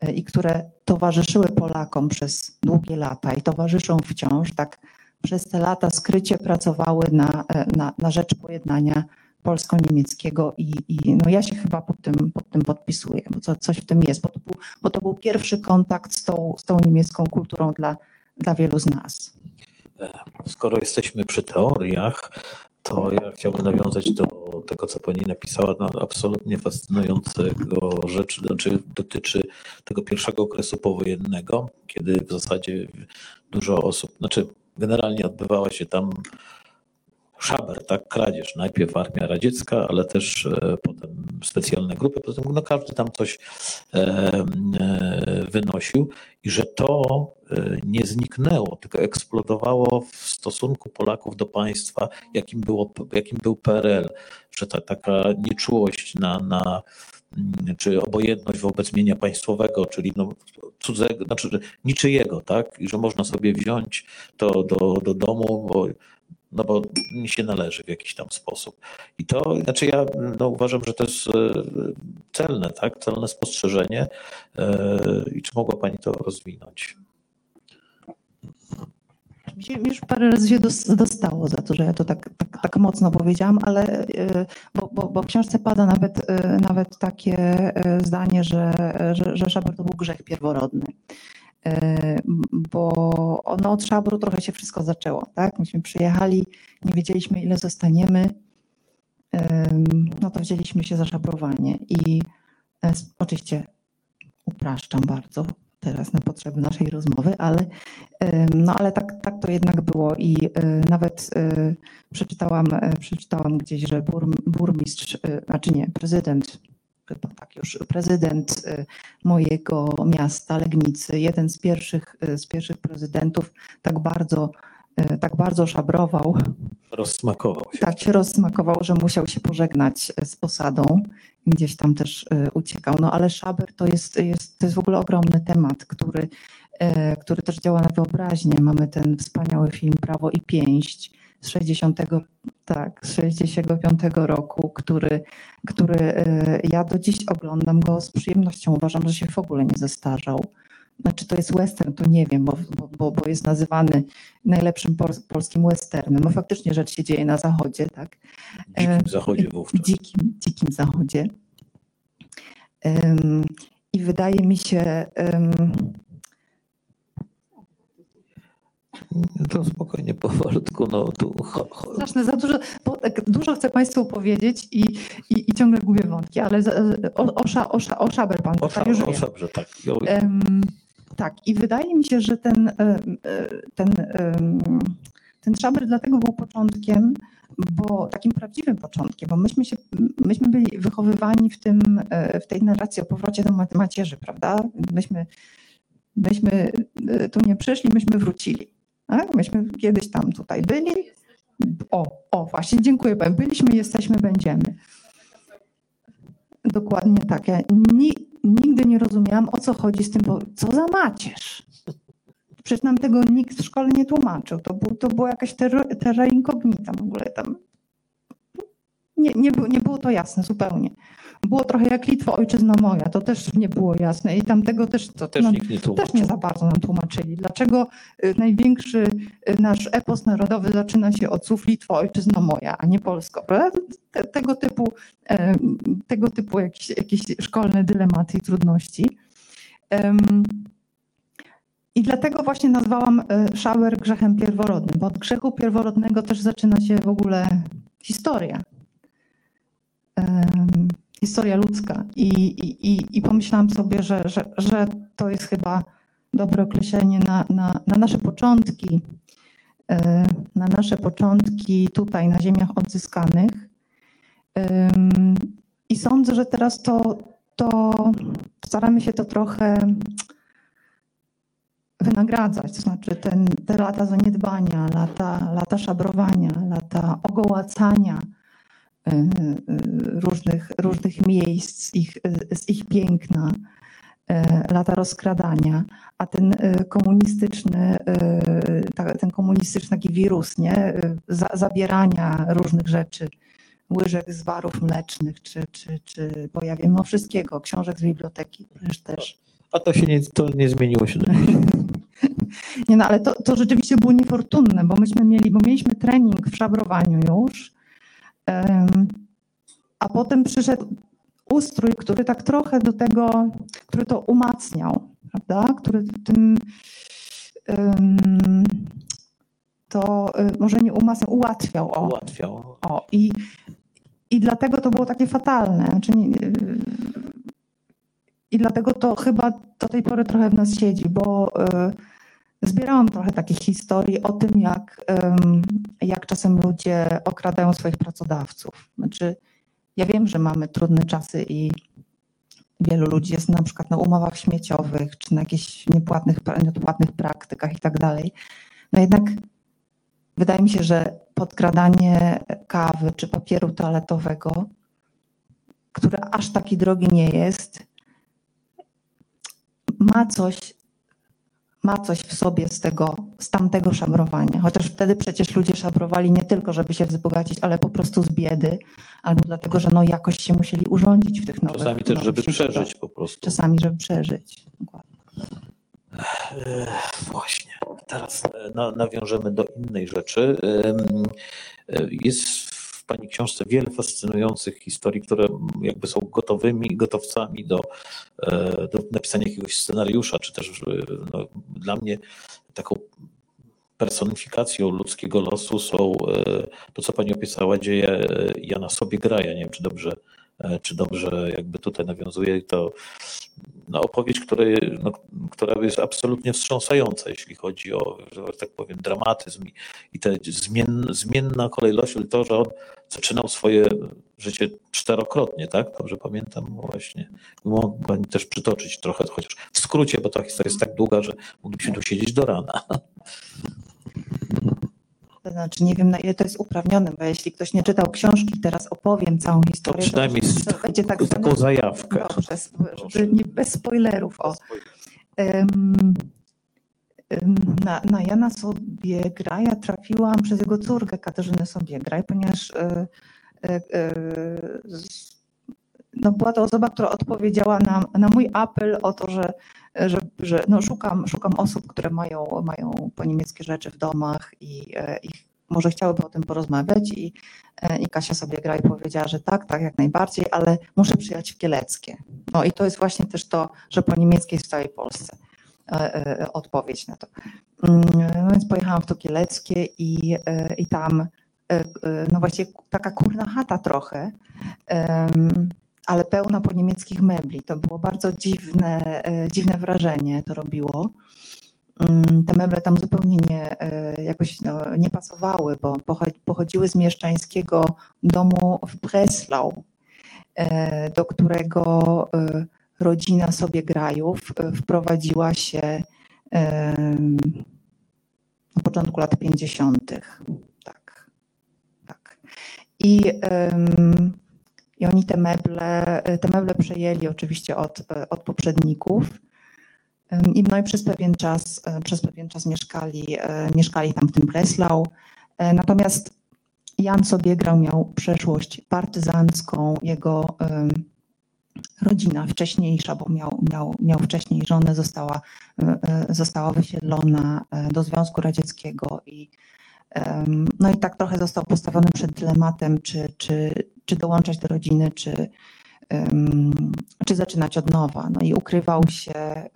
e, i które towarzyszyły Polakom przez długie lata i towarzyszą wciąż, tak przez te lata skrycie pracowały na, e, na, na rzecz pojednania polsko-niemieckiego i, i no ja się chyba pod tym, pod tym podpisuję, bo co, coś w tym jest, bo to był, bo to był pierwszy kontakt z tą, z tą niemiecką kulturą dla, dla wielu z nas. Skoro jesteśmy przy teoriach, to ja chciałbym nawiązać do tego, co pani napisała. No, absolutnie fascynującego rzecz, znaczy dotyczy tego pierwszego okresu powojennego, kiedy w zasadzie dużo osób, znaczy generalnie odbywała się tam szaber, tak, kradzież. Najpierw armia radziecka, ale też e, potem specjalne grupy, potem no każdy tam coś e, e, wynosił i że to nie zniknęło, tylko eksplodowało w stosunku Polaków do państwa, jakim, było, jakim był PRL, że ta taka nieczułość na, na czy obojętność wobec mienia państwowego, czyli no cudzego, znaczy niczyjego, tak? I że można sobie wziąć to do, do domu, bo no bo mi się należy w jakiś tam sposób. I to, znaczy ja no, uważam, że to jest e, celne, tak, celne spostrzeżenie. E, I czy mogła Pani to rozwinąć? Mi już parę razy się dostało za to, że ja to tak, tak, tak mocno powiedziałam, ale e, bo, bo, bo, w książce pada nawet, nawet takie zdanie, że, że, że szaber to był grzech pierworodny. E, bo no, od Szabru trochę się wszystko zaczęło. Tak? Myśmy przyjechali, nie wiedzieliśmy ile zostaniemy, no to wzięliśmy się za szabrowanie i e, oczywiście upraszczam bardzo teraz na potrzeby naszej rozmowy, ale, no, ale tak, tak to jednak było i e, nawet przeczytałam, przeczytałam gdzieś, że burmistrz, znaczy nie, prezydent chyba tak już prezydent y, mojego miasta, Legnicy, jeden z pierwszych, y, z pierwszych prezydentów tak bardzo, y, tak bardzo szabrował. Rozsmakował się. Tak się rozsmakował, że musiał się pożegnać z posadą. Gdzieś tam też uciekał. No ale szaber to jest, jest, to jest w ogóle ogromny temat, który, który też działa na wyobraźnię. Mamy ten wspaniały film Prawo i Pięść z 60, tak, z 65 roku, który, który e, ja do dziś oglądam go z przyjemnością. Uważam, że się w ogóle nie zestarzał. Znaczy to jest western, to nie wiem, bo, bo, bo jest nazywany najlepszym polskim westernem. No faktycznie rzecz się dzieje na zachodzie, tak? Dzikim e, zachodzie wówczas. Dzikim, dzikim zachodzie. I wydaje mi się, to spokojnie, powolutku. No, tu, ho, ho. Straszne, za dużo, bo tak dużo chcę Państwu powiedzieć i, i, i ciągle gubię wątki, ale o, o, o, o szaber Pan o, szab, już o szabrze, tak. Um, tak, i wydaje mi się, że ten, e, ten, ten szaber dlatego był początkiem, bo takim prawdziwym początkiem, bo myśmy, się, myśmy byli wychowywani w, tym, e, w tej narracji o powrocie do macierzy, prawda? Myśmy, myśmy e, tu nie przyszli, myśmy wrócili. Tak? Myśmy kiedyś tam tutaj byli. O, o, właśnie, dziękuję. Byliśmy, jesteśmy, będziemy. Dokładnie tak. Ja ni, nigdy nie rozumiałam, o co chodzi z tym, bo co za macierz. Przecież nam tego nikt w szkole nie tłumaczył. To, był, to była jakaś terra incognita w ogóle tam. Nie, nie, nie było to jasne zupełnie. Było trochę jak Litwo, ojczyzna moja, to też nie było jasne i tamtego też, to też, no, nie też nie za bardzo nam tłumaczyli. Dlaczego y, największy y, nasz epos narodowy zaczyna się od słów Litwo, ojczyzna moja, a nie Polsko? Te, tego typu, tego typu jakieś, jakieś szkolne dylematy i trudności. I dlatego właśnie nazwałam y, szauer grzechem pierworodnym, bo od grzechu pierworodnego też zaczyna się w ogóle historia historia ludzka. I, i, i pomyślałam sobie, że, że, że to jest chyba dobre określenie na, na, na nasze początki, e, na nasze początki tutaj na ziemiach odzyskanych. I sądzę, że teraz to, to staramy się to trochę wynagradzać. To znaczy ten, te lata zaniedbania, lata, lata szabrowania, lata ogołacania różnych, różnych miejsc, ich, z ich piękna, y, lata rozkradania, a ten komunistyczny, ten komunistyczny taki wirus, nie? zabierania różnych rzeczy, łyżek z warów mlecznych, czy, czy, czy bo ja wiem o wszystkiego, książek z biblioteki też. A to się nie, to nie zmieniło się do [LAUGHS] Nie no, ale to, to rzeczywiście było niefortunne, bo myśmy mieli, bo mieliśmy trening w szabrowaniu już, a potem przyszedł ustrój, który tak trochę do tego, który to umacniał, prawda? Który tym to y, może nie umacniał, ułatwiał. O. Ułatwiał. O, i, I dlatego to było takie fatalne. Znaczy, I dlatego to chyba do tej pory trochę w nas siedzi, bo y, Zbierałam trochę takich historii o tym, jak, jak czasem ludzie okradają swoich pracodawców. Znaczy, ja wiem, że mamy trudne czasy i wielu ludzi jest na przykład na umowach śmieciowych, czy na jakichś niepłatnych, nieodpłatnych praktykach i tak dalej. No jednak wydaje mi się, że podkradanie kawy czy papieru toaletowego, które aż taki drogi nie jest, ma coś ma coś w sobie z tego, z tamtego szabrowania. Chociaż wtedy przecież ludzie szabrowali nie tylko, żeby się wzbogacić, ale po prostu z biedy, albo dlatego, że no jakoś się musieli urządzić w tych nowych... Czasami też, żeby przeżyć po prostu. Czasami, żeby przeżyć. Dokładnie. Właśnie. Teraz e, nawiążemy do innej rzeczy. E, jest Pani książce wiele fascynujących historii, które jakby są gotowymi gotowcami do, e, do napisania jakiegoś scenariusza, czy też e, no, dla mnie taką personifikacją ludzkiego losu są e, to, co Pani opisała, dzieje Jana sobie graja. Nie wiem, czy dobrze, czy dobrze jakby tutaj nawiązuje to no, opowieść, który, no, która jest absolutnie wstrząsająca, jeśli chodzi o, że tak powiem, dramatyzm i, i te zmien, zmienna kolejność, to, że on zaczynał swoje życie czterokrotnie, tak? Dobrze pamiętam właśnie. Mogę Pani też przytoczyć trochę, chociaż w skrócie, bo ta historia jest tak długa, że moglibyśmy tu siedzieć do rana. To znaczy, nie wiem na ile to jest uprawnione, bo jeśli ktoś nie czytał książki, teraz opowiem całą historię. To przynajmniej to, to będzie tak taką zajawkę. Żeby nie, bez spoilerów. O. Um, na, na Jana Sobiegraja trafiłam przez jego córkę Katarzynę Sobiegraj, ponieważ e, e, e, no była to osoba, która odpowiedziała na, na mój apel o to, że, że, że no szukam, szukam osób, które mają, mają po niemieckie rzeczy w domach i, i może chciałyby o tym porozmawiać i, i Kasia sobie gra i powiedziała, że tak, tak, jak najbardziej, ale muszę przyjechać w Kieleckie. No i to jest właśnie też to, że po niemieckiej w całej Polsce. E, e, odpowiedź na to. Mm, no więc pojechałam w to Kieleckie i, e, i tam no właśnie taka kurna chata trochę, ale pełna po niemieckich mebli. To było bardzo dziwne, dziwne wrażenie to robiło. Mm, te meble tam zupełnie nie, jakoś no, nie pasowały, bo pochodziły z mieszczańskiego domu w Breslau, do którego rodzina sobie grajów e, wprowadziła się na początku lat 50. Tak, tak. I, i oni te meble, te meble przejęli oczywiście od, od poprzedników. I, no i przez pewien czas, e, przez pewien czas mieszkali, e, mieszkali tam w tym Breslau. Natomiast Jan Sobiegrał miał przeszłość partyzancką, jego rodzina wcześniejsza, bo miał, miał, miał wcześniej żonę, została, e, e, została wysiedlona e, do Związku Radzieckiego i no i tak trochę został postawiony przed dylematem, czy, czy, czy dołączać do rodziny, czy, czy zaczynać od nowa. No i ukrywał się,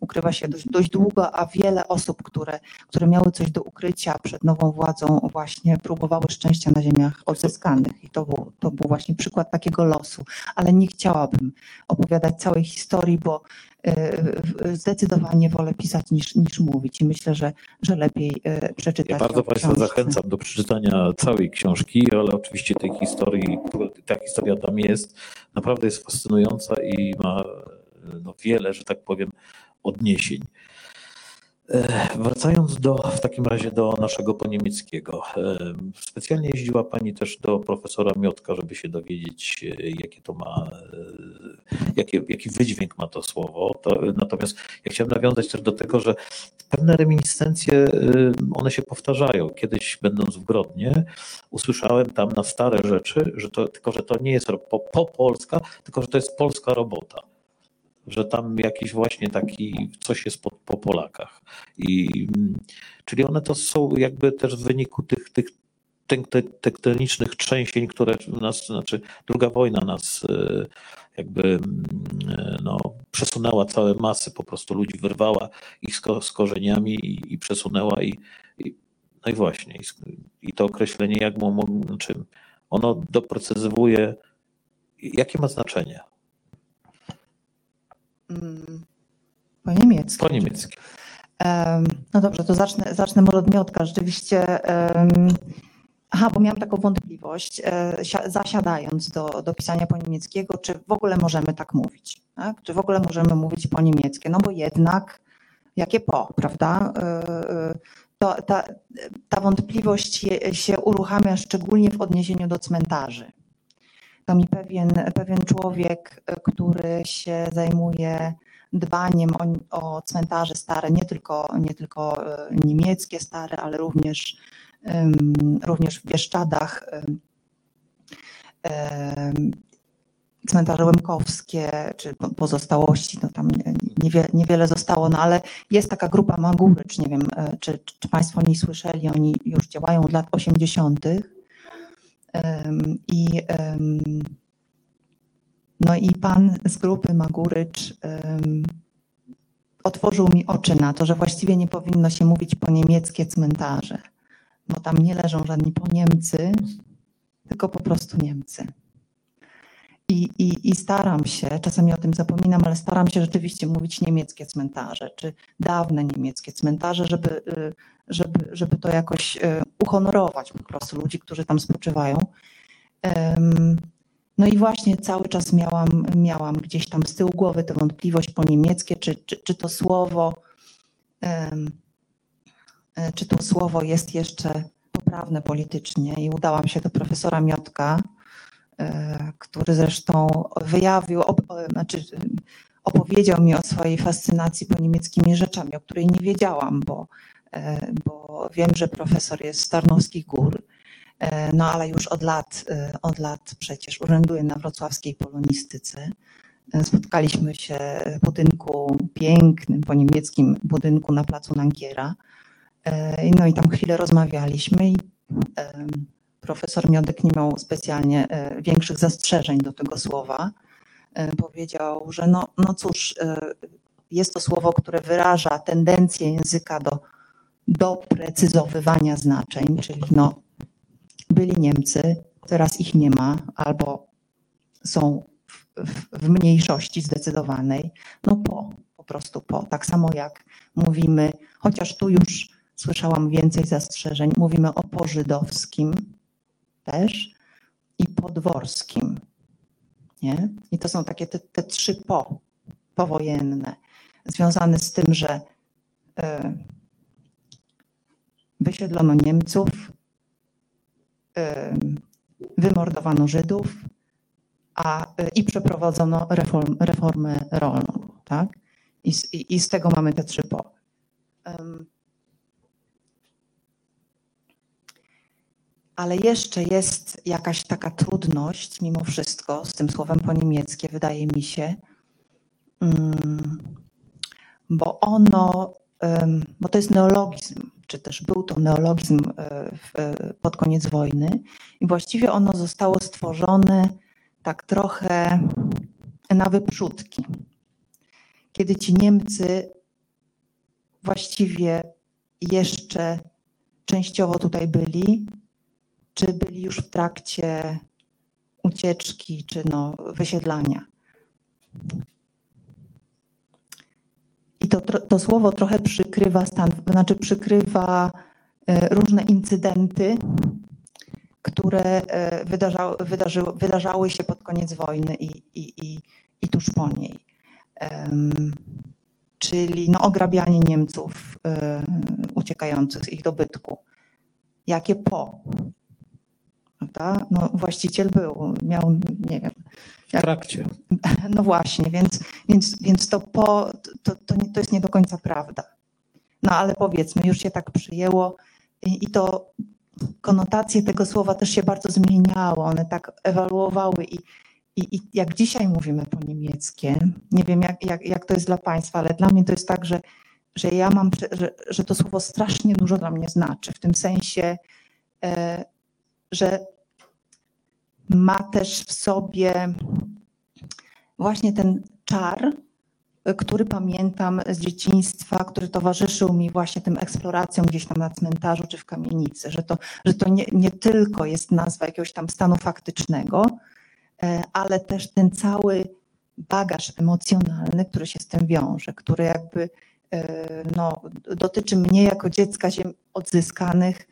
ukrywa się dość, dość długo, a wiele osób, które, które miały coś do ukrycia przed nową władzą, właśnie próbowały szczęścia na ziemiach odzyskanych. I to był, to był właśnie przykład takiego losu. Ale nie chciałabym opowiadać całej historii, bo zdecydowanie wolę pisać niż, niż mówić i myślę, że, że lepiej e, przeczytać. Ja bardzo Państwa zachęcam do przeczytania całej książki, ale oczywiście tej historii, ta historia tam jest, naprawdę jest fascynująca i ma no, wiele, że tak powiem, odniesień. E, wracając do, w takim razie do naszego poniemieckiego. E, specjalnie jeździła Pani też do profesora Miotka, żeby się dowiedzieć, e, jakie to ma, jakie, jaki wydźwięk ma to słowo. To, natomiast ja chciałem nawiązać też do tego, że pewne reminiscencje, one się powtarzają. Kiedyś będąc w Grodnie, usłyszałem tam na stare rzeczy, że to, tylko że to nie jest po, po polska, tylko że to jest polska robota że tam jakiś właśnie taki coś jest po, po Polakach. I, czyli one to są jakby też w wyniku tych, tych tektonicznych trzęsień, które nas, znaczy druga wojna nas e, jakby e, no, przesunęła całe masy, po prostu ludzi wyrwała ich z, korzeniami i, i przesunęła i, i, no i właśnie i, i to określenie jak mu, znaczy ono doprecyzowuje jakie ma znaczenie po niemiecku. Po niemiecku. No dobrze, to zacznę, zacznę może od Miotka. Rzeczywiście, aha, bo miałam taką wątpliwość, e, zasiadając do, do pisania po niemieckiego, czy w ogóle możemy tak mówić, tak? czy w ogóle możemy mówić po niemieckie, no bo jednak, jakie po, prawda? E, e, to, ta, ta wątpliwość się uruchamia szczególnie w odniesieniu do cmentarzy to mi pewien, pewien człowiek, e, który się zajmuje dbaniem o, o cmentarze stare, nie tylko, nie tylko e, niemieckie stare, ale również, również w Bieszczadach, cmentarze łemkowskie, czy pozostałości, no tam niewiele, niewiele zostało, no ale jest taka grupa Magurycz, nie wiem, e, czy, czy Państwo o niej słyszeli, oni już działają od lat 80. I, no i pan z grupy Magurycz otworzył mi oczy na to, że właściwie nie powinno się mówić po niemieckie cmentarze, bo tam nie leżą żadni po Niemcy, tylko po prostu Niemcy. I, i, I staram się, czasami o tym zapominam, ale staram się rzeczywiście mówić niemieckie cmentarze, czy dawne niemieckie cmentarze, żeby, y, żeby, żeby to jakoś y, uhonorować po prostu ludzi, którzy tam spoczywają. No i właśnie cały czas miałam, miałam gdzieś tam z tyłu głowy tę wątpliwość po niemieckie, czy, czy, czy to słowo, e, czy to słowo jest jeszcze poprawne politycznie. I udałam się do profesora Miotka, który zresztą wyjawił, op, znaczy opowiedział mi o swojej fascynacji po niemieckimi rzeczami, o której nie wiedziałam, bo, e, bo wiem, że profesor jest z Tarnowskich Gór E, no ale już od lat, e, od lat przecież urzęduje na wrocławskiej polonistyce. E, spotkaliśmy się w budynku pięknym, po niemieckim budynku na placu Nankiera. No i tam chwilę rozmawialiśmy i profesor Miodek nie miał specjalnie większych zastrzeżeń do tego słowa. Powiedział, że no, no cóż, jest to słowo, które wyraża tendencję języka do doprecyzowywania znaczeń, czyli no, byli Niemcy, teraz ich nie ma, albo są w, w, w mniejszości zdecydowanej. No po, po prostu po. Tak samo jak mówimy, chociaż tu już słyszałam więcej zastrzeżeń, mówimy o pożydowskim też i podworskim. Nie? I to są takie te, te trzy po, powojenne, związane z tym, że y, wysiedlono Niemców, wymordowano Żydów a, y, i przeprowadzono reform, reformę rolną. Tak? I, i, I, z tego mamy te trzy po. Ale jeszcze jest jakaś taka trudność, mimo wszystko, z tym słowem po niemieckie, wydaje mi się, bo ono, bo to jest neologizm czy też był to neologizm e, w, pod koniec wojny i właściwie ono zostało stworzone tak trochę na wyprzódki. Kiedy ci Niemcy właściwie jeszcze częściowo tutaj byli, czy byli już w trakcie ucieczki, czy no, wysiedlania. I to, to słowo trochę przykrywa stan, znaczy przykrywa e, różne incydenty, które e, wydarzały, wydarzyły, wydarzały się pod koniec wojny i, i, i, i tuż po niej. czyli no, ograbianie Niemców e, uciekających z ich dobytku. Jakie po? No, właściciel był, miał, nie wiem. W trakcie. [LAUGHS] No właśnie, więc, więc, więc to po, to, to, to jest nie do końca prawda. No ale powiedzmy, już się tak przyjęło i, i to konotacje tego słowa też się bardzo zmieniały, one tak ewaluowały i, i, i jak dzisiaj mówimy po niemieckie, nie wiem jak, jak, jak to jest dla Państwa, ale dla mnie to jest tak, że, że ja mam, że, że to słowo strasznie dużo dla mnie znaczy, w tym sensie, e, że ma też w sobie właśnie ten czar, który pamiętam z dzieciństwa, który towarzyszył mi właśnie tym eksploracjom gdzieś tam na cmentarzu czy w kamienicy, że to, że to nie, nie tylko jest nazwa jakiegoś tam stanu faktycznego, e, ale też ten cały bagaż emocjonalny, który się z tym wiąże, który jakby e, no, dotyczy mnie jako dziecka ziem odzyskanych,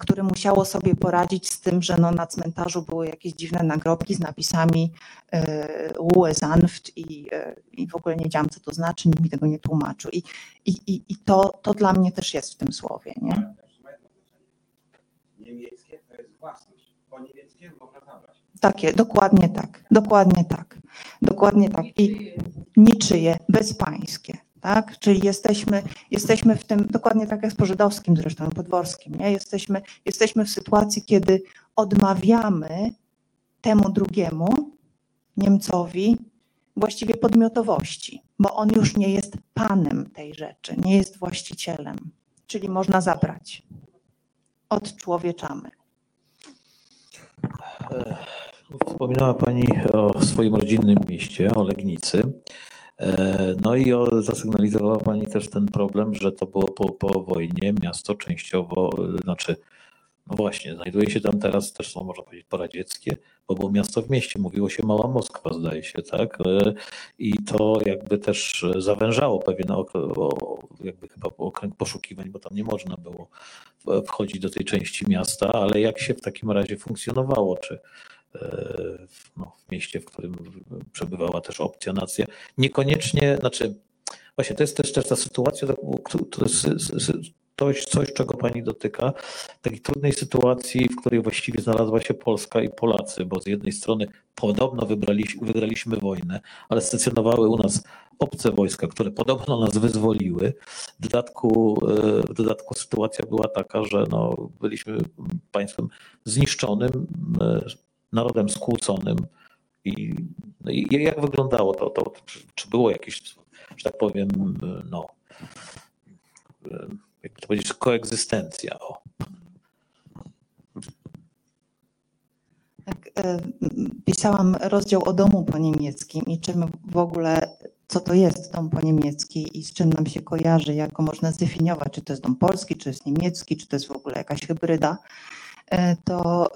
które musiało sobie poradzić z tym, że no na cmentarzu były jakieś dziwne nagrobki z napisami Ruhe Sanft i, e, i w ogóle nie wiedziałam, co to znaczy, nikt mi tego nie tłumaczył. I, i, i to, to dla mnie też jest w tym słowie. Nie? Niemieckie to jest własność. Po niemieckie można zabrać. Takie, dokładnie tak, dokładnie tak, dokładnie tak. I niczyje, bezpańskie tak? Czyli jesteśmy, jesteśmy w tym, dokładnie tak jak z pożydowskim zresztą, podworskim, nie? Jesteśmy, jesteśmy w sytuacji, kiedy odmawiamy temu drugiemu, Niemcowi, właściwie podmiotowości, bo on już nie jest panem tej rzeczy, nie jest właścicielem, czyli można zabrać. Odczłowieczamy. Wspominała Pani o swoim rodzinnym mieście, o Legnicy. E, no i zasygnalizowała Pani też ten problem, że to było po, po wojnie, miasto częściowo, e, znaczy, no właśnie, znajduje się tam teraz też są, można powiedzieć, poradzieckie, bo było miasto w mieście, mówiło się Mała Moskwa, zdaje się, tak? E, I to jakby też zawężało pewien jakby chyba okręg poszukiwań, bo tam nie można było wchodzić do tej części miasta, ale jak się w takim razie funkcjonowało? Czy no, w mieście, w którym przebywała też opcjonacja. Niekoniecznie, znaczy, właśnie to jest też, też ta sytuacja, to jest coś, coś, czego pani dotyka, takiej trudnej sytuacji, w której właściwie znalazła się Polska i Polacy, bo z jednej strony podobno wybraliśmy, wygraliśmy wojnę, ale stacjonowały u nas obce wojska, które podobno nas wyzwoliły. W dodatku, w dodatku sytuacja była taka, że no, byliśmy państwem zniszczonym, narodem skłóconym. I, no i jak wyglądało to, to? Czy było jakieś, że tak powiem, no, jak to powiedzieć, koegzystencja? O. Tak, e, pisałam rozdział o domu po niemieckim i czym w ogóle, co to jest dom po niemiecki i z czym nam się kojarzy, jak go można zdefiniować, czy to jest dom polski, czy jest niemiecki, czy to jest w ogóle jakaś hybryda. E, to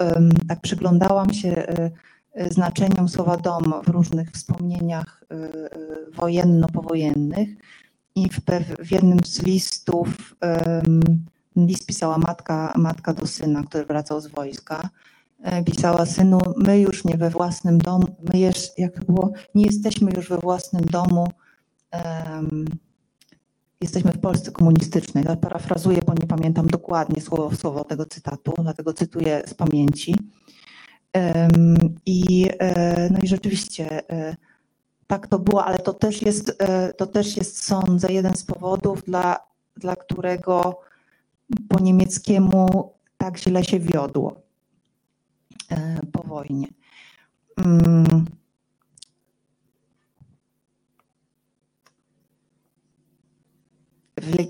tak przyglądałam się e, e, znaczeniom słowa dom w różnych wspomnieniach wojenno-powojennych i w, w jednym z listów list pisała matka, matka do syna, który wracał z wojska. Pisała synu, my już nie we własnym domu, my jest, jak było, nie jesteśmy już we własnym domu. Jesteśmy w Polsce komunistycznej. Ja parafrazuję, bo nie pamiętam dokładnie słowo w słowo tego cytatu, dlatego cytuję z pamięci. I, e, no i rzeczywiście e, tak to było, ale to też jest, e, to też jest sądzę, jeden z powodów, dla, dla którego po niemieckiemu tak źle się wiodło po wojnie.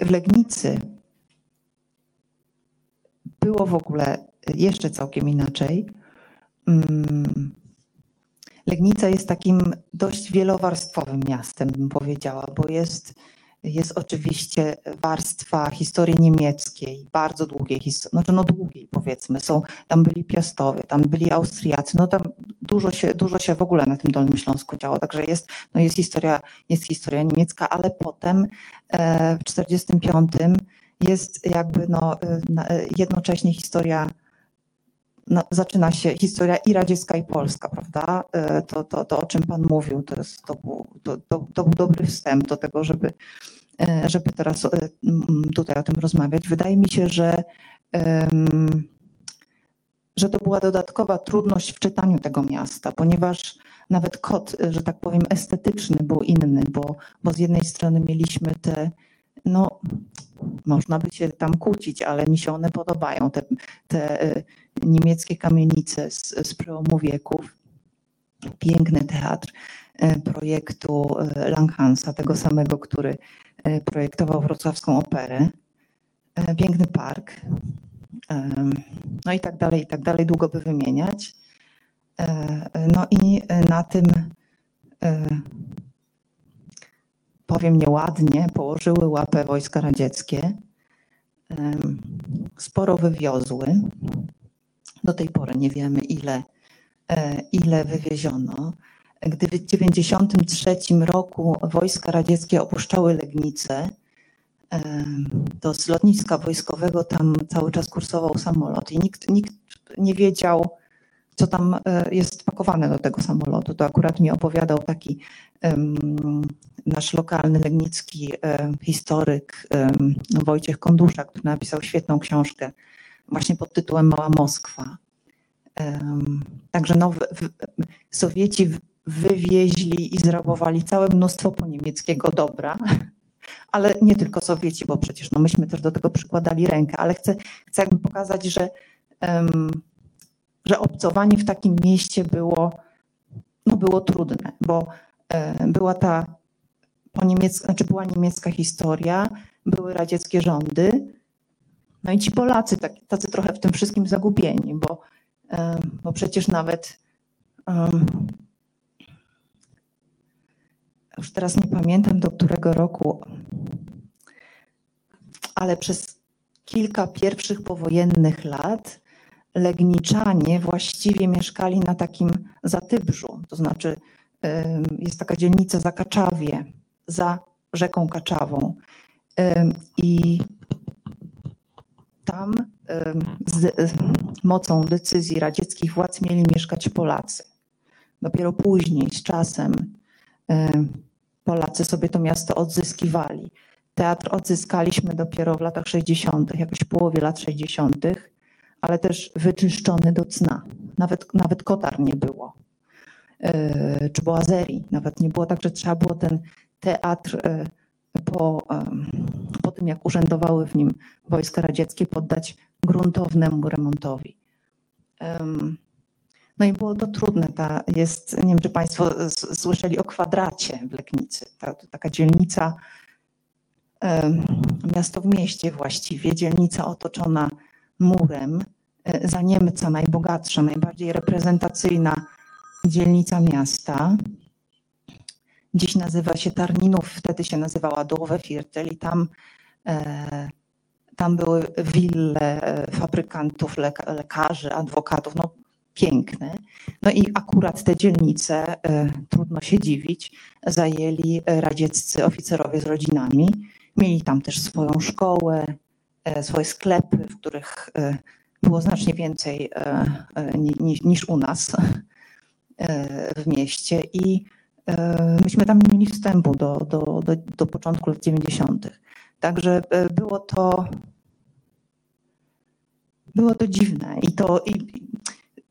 W Legnicy było w ogóle jeszcze całkiem inaczej. Mm, Legnica jest takim dość wielowarstwowym miastem, bym powiedziała, bo jest jest oczywiście warstwa historii niemieckiej, bardzo długiej historii, znaczy no długiej powiedzmy, są, tam byli Piastowie, tam byli Austriacy, no tam dużo się, dużo się w ogóle na tym Dolnym Śląsku działo, także jest, no jest, historia, jest historia niemiecka, ale potem e, w 1945 jest jakby no, e, jednocześnie historia no, zaczyna się historia i radziecka, i polska, prawda? E, to, to, to o czym Pan mówił, to, jest, to, był, to, to, to był dobry wstęp do tego, żeby, e, żeby teraz e, tutaj o tym rozmawiać. Wydaje mi się, że, że to była dodatkowa trudność w czytaniu tego miasta, ponieważ nawet kod, że tak powiem, estetyczny był inny, bo, bo z jednej strony mieliśmy te, no, można by się tam kłócić, ale mi się one podobają, te, te e, niemieckie kamienice z, z przełomu wieków. Piękny teatr e, projektu e, Langhansa, tego samego, który projektował wrocławską operę. Piękny park. No i tak dalej, i tak dalej, długo by wymieniać. No i na tym, powiem nieładnie, położyły łapę wojska radzieckie. Sporo wywiozły. Do tej pory nie wiemy, ile, e, ile wywieziono. Gdy w 1993 roku wojska radzieckie opuszczały Legnicę, to z lotniska wojskowego tam cały czas kursował samolot i nikt, nikt nie wiedział, co tam e, jest pakowane do tego samolotu. To akurat mi opowiadał taki em, nasz lokalny legnicki e, historyk em, Wojciech Kondusza, który napisał świetną książkę właśnie pod tytułem Mała Moskwa. Także no, w, w, Sowieci wywieźli i zrabowali całe mnóstwo poniemieckiego dobra, [LAUGHS] ale nie tylko Sowieci, bo przecież no, myśmy też do tego przykładali rękę, ale chcę, chcę jakby pokazać, że, em, że obcowanie w takim mieście było, no, było trudne, bo e, była ta po niemiecka, znaczy była niemiecka historia, były radzieckie rządy, no i ci Polacy tak, tacy trochę w tym wszystkim zagubieni, bo, em, bo przecież nawet em, już teraz nie pamiętam do którego roku, ale przez kilka pierwszych powojennych lat Legniczanie właściwie mieszkali na takim Zatybrzu, to znaczy jest taka dzielnica za Kaczawie, za rzeką Kaczawą. I tam z mocą decyzji radzieckich władz mieli mieszkać Polacy. Dopiero później, z czasem, em, Polacy sobie to miasto odzyskiwali. Teatr odzyskaliśmy dopiero w latach 60., jakoś w połowie lat 60., ale też wyczyszczony do cna. Nawet, nawet kotar nie było. E, Czy boazerii. Nawet nie było tak, że trzeba było ten teatr e, po, em, po tym, jak urzędowały w nim wojska radzieckie, poddać gruntownemu remontowi. Em, No i było to trudne. Ta jest, nie wiem, czy Państwo słyszeli o kwadracie w Legnicy. Ta, taka dzielnica, miasto w mieście właściwie, dzielnica otoczona murem, e, za Niemca najbogatsza, najbardziej reprezentacyjna dzielnica miasta. Dziś nazywa się Tarninów, wtedy się nazywała Dowe Viertel i tam, e, tam były wille e, fabrykantów, leka- lekarzy, adwokatów, no piękne. No i akurat te dzielnice, trudno się dziwić, zajęli radzieccy oficerowie z rodzinami. Mieli tam też swoją szkołę, swoje sklepy, w których e, było znacznie więcej e, e, ni- ni- niż u nas w mieście i myśmy tam nie mieli wstępu do, do, do, do początku lat 90. Także było to było to dziwne i to i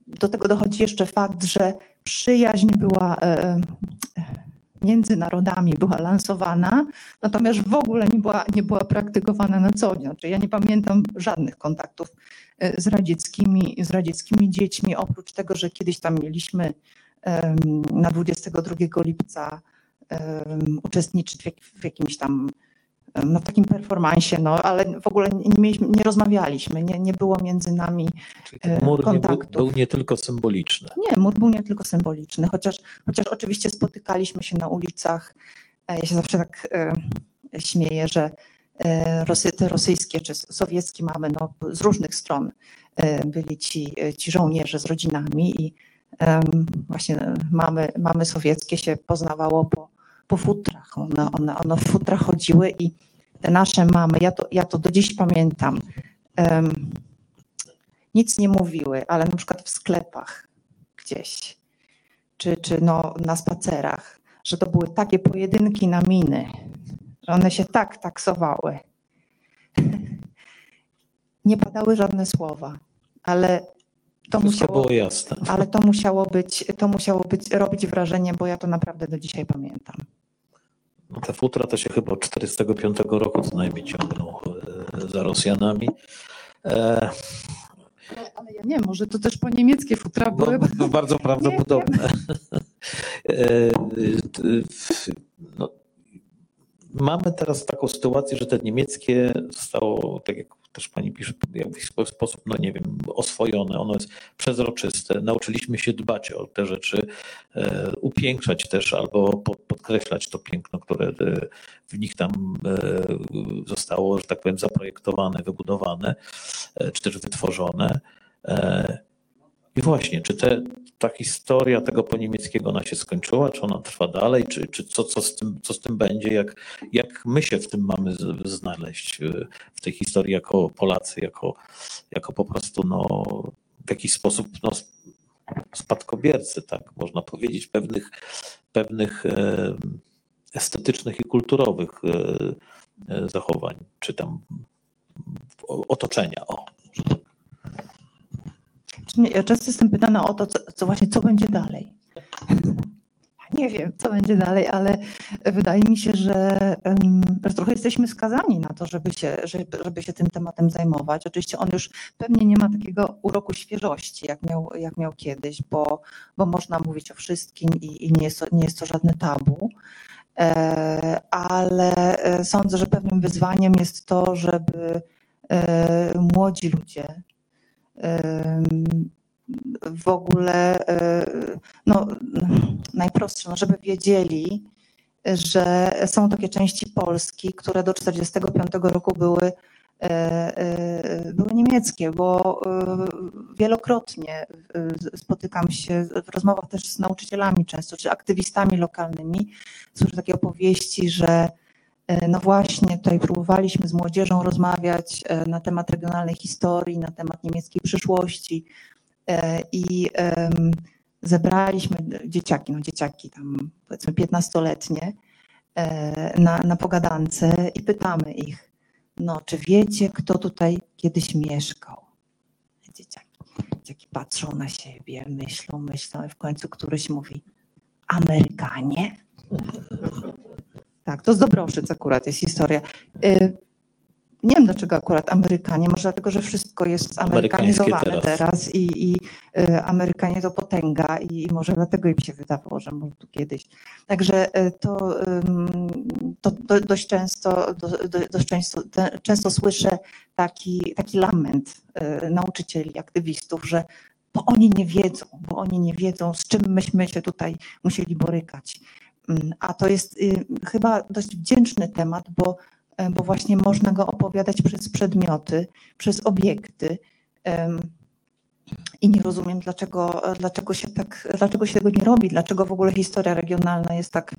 do tego dochodzi jeszcze fakt, że przyjaźń była między narodami była lansowana, natomiast w ogóle nie była, nie była praktykowana na co dzień. Znaczy ja nie pamiętam żadnych kontaktów e, z radzieckimi, z radzieckimi dziećmi, oprócz tego, że kiedyś tam mieliśmy na 22 lipca uczestniczyć w, jak, w jakimś tam no, takim performansie, no, ale w ogóle nie, mieliśmy, nie rozmawialiśmy, nie, nie było między nami Czyli e, mur nie był, był nie tylko symboliczny. nie, mur był nie tylko symboliczny, chociaż, chociaż oczywiście spotykaliśmy się na ulicach. E, Ja się zawsze tak e, śmieję, że e, Rosy, te rosyjskie czy sowieckie mamy no, z różnych stron byli ci, ci żołnierze z rodzinami i właśnie mamy, mamy sowieckie się poznawało po, po futrach. One, one, one w futrach chodziły i te nasze mamy, ja to, ja to do dziś pamiętam, em, nic nie mówiły, ale na przykład w sklepach gdzieś, czy, czy no, na spacerach, że to były takie pojedynki na miny, One się tak taksowały. [LAUGHS] Nie padały żadne słowa, ale to Wszystko musiało, było jasne. ale to musiało być, to musiało być, robić wrażenie, bo ja to naprawdę do dzisiaj pamiętam. No te futra to się chyba od 45 roku co najmniej ciągną e, za Rosjanami. E, Ale, ale ja nie może to też po niemieckie futra No, były. no, bardzo [LAUGHS] prawdopodobne. [LAUGHS] E, no, mamy teraz taką sytuację, że te niemieckie zostało, tak jak też pani pisze, w jakiś spo- sposób, no nie wiem, oswojone, ono jest przezroczyste. Nauczyliśmy się dbać o te rzeczy, e, upiększać też albo po- podkreślać to piękno, które e, w nich tam e, zostało, że tak powiem, zaprojektowane, wybudowane, czy też wytworzone. I właśnie, czy te, ta historia tego po niemieckiego ona się skończyła, czy ona trwa dalej, czy, czy co, co, z tym, co z tym będzie, jak, jak my się w tym mamy znaleźć, y, w tej historii jako Polacy, jako, jako po prostu no, w jakiś sposób no, spadkobiercy, tak można powiedzieć, pewnych, pewnych e, estetycznych i kulturowych e, e, zachowań, czy tam otoczenia. O. Ja często jestem pytana o to, co, co właśnie, co będzie dalej. Nie wiem, co będzie dalej, ale wydaje mi się, że, że trochę jesteśmy skazani na to, żeby się, żeby, żeby się tym tematem zajmować. Oczywiście on już pewnie nie ma takiego uroku świeżości, jak miał, jak miał kiedyś, bo, bo można mówić o wszystkim i, i nie, jest to, nie jest to żadne tabu. E, Ale e, sądzę, że pewnym wyzwaniem jest to, żeby e, młodzi ludzie w ogóle, e, no najprostsze, no żeby wiedzieli, że są takie części Polski, które do 1945 roku były, e, e, były niemieckie, bo wielokrotnie spotykam się w rozmowach też z nauczycielami często, czy aktywistami lokalnymi, słyszę takie opowieści, że No właśnie, tutaj próbowaliśmy z młodzieżą rozmawiać e, na temat regionalnej historii, na temat niemieckiej przyszłości e, i zebraliśmy dzieciaki, no dzieciaki tam powiedzmy 15-letnie e, na, na pogadance i pytamy ich, no czy wiecie, kto tutaj kiedyś mieszkał? Dzieciaki, dzieciaki patrzą na siebie, myślą, myślą i w końcu któryś mówi, Amerykanie? Tak, to z Dobroszyc akurat jest historia. Y, Nie wiem dlaczego akurat Amerykanie, może dlatego, że wszystko jest zamerykanizowane Amerykańskie teraz. teraz, i, i y, Amerykanie to potęga i, może dlatego im się wydawało, że może tu kiedyś. Także y, to, to do, dość często, do, do, dość często, często słyszę taki, taki lament nauczycieli, aktywistów, że bo oni nie wiedzą, bo oni nie wiedzą, z czym myśmy się tutaj musieli borykać. Mm, A to jest y, chyba dość wdzięczny temat, bo, e, bo właśnie można go opowiadać przez przedmioty, przez obiekty. I nie rozumiem, dlaczego, dlaczego, się tak, dlaczego się tego nie robi, dlaczego w ogóle historia regionalna jest tak.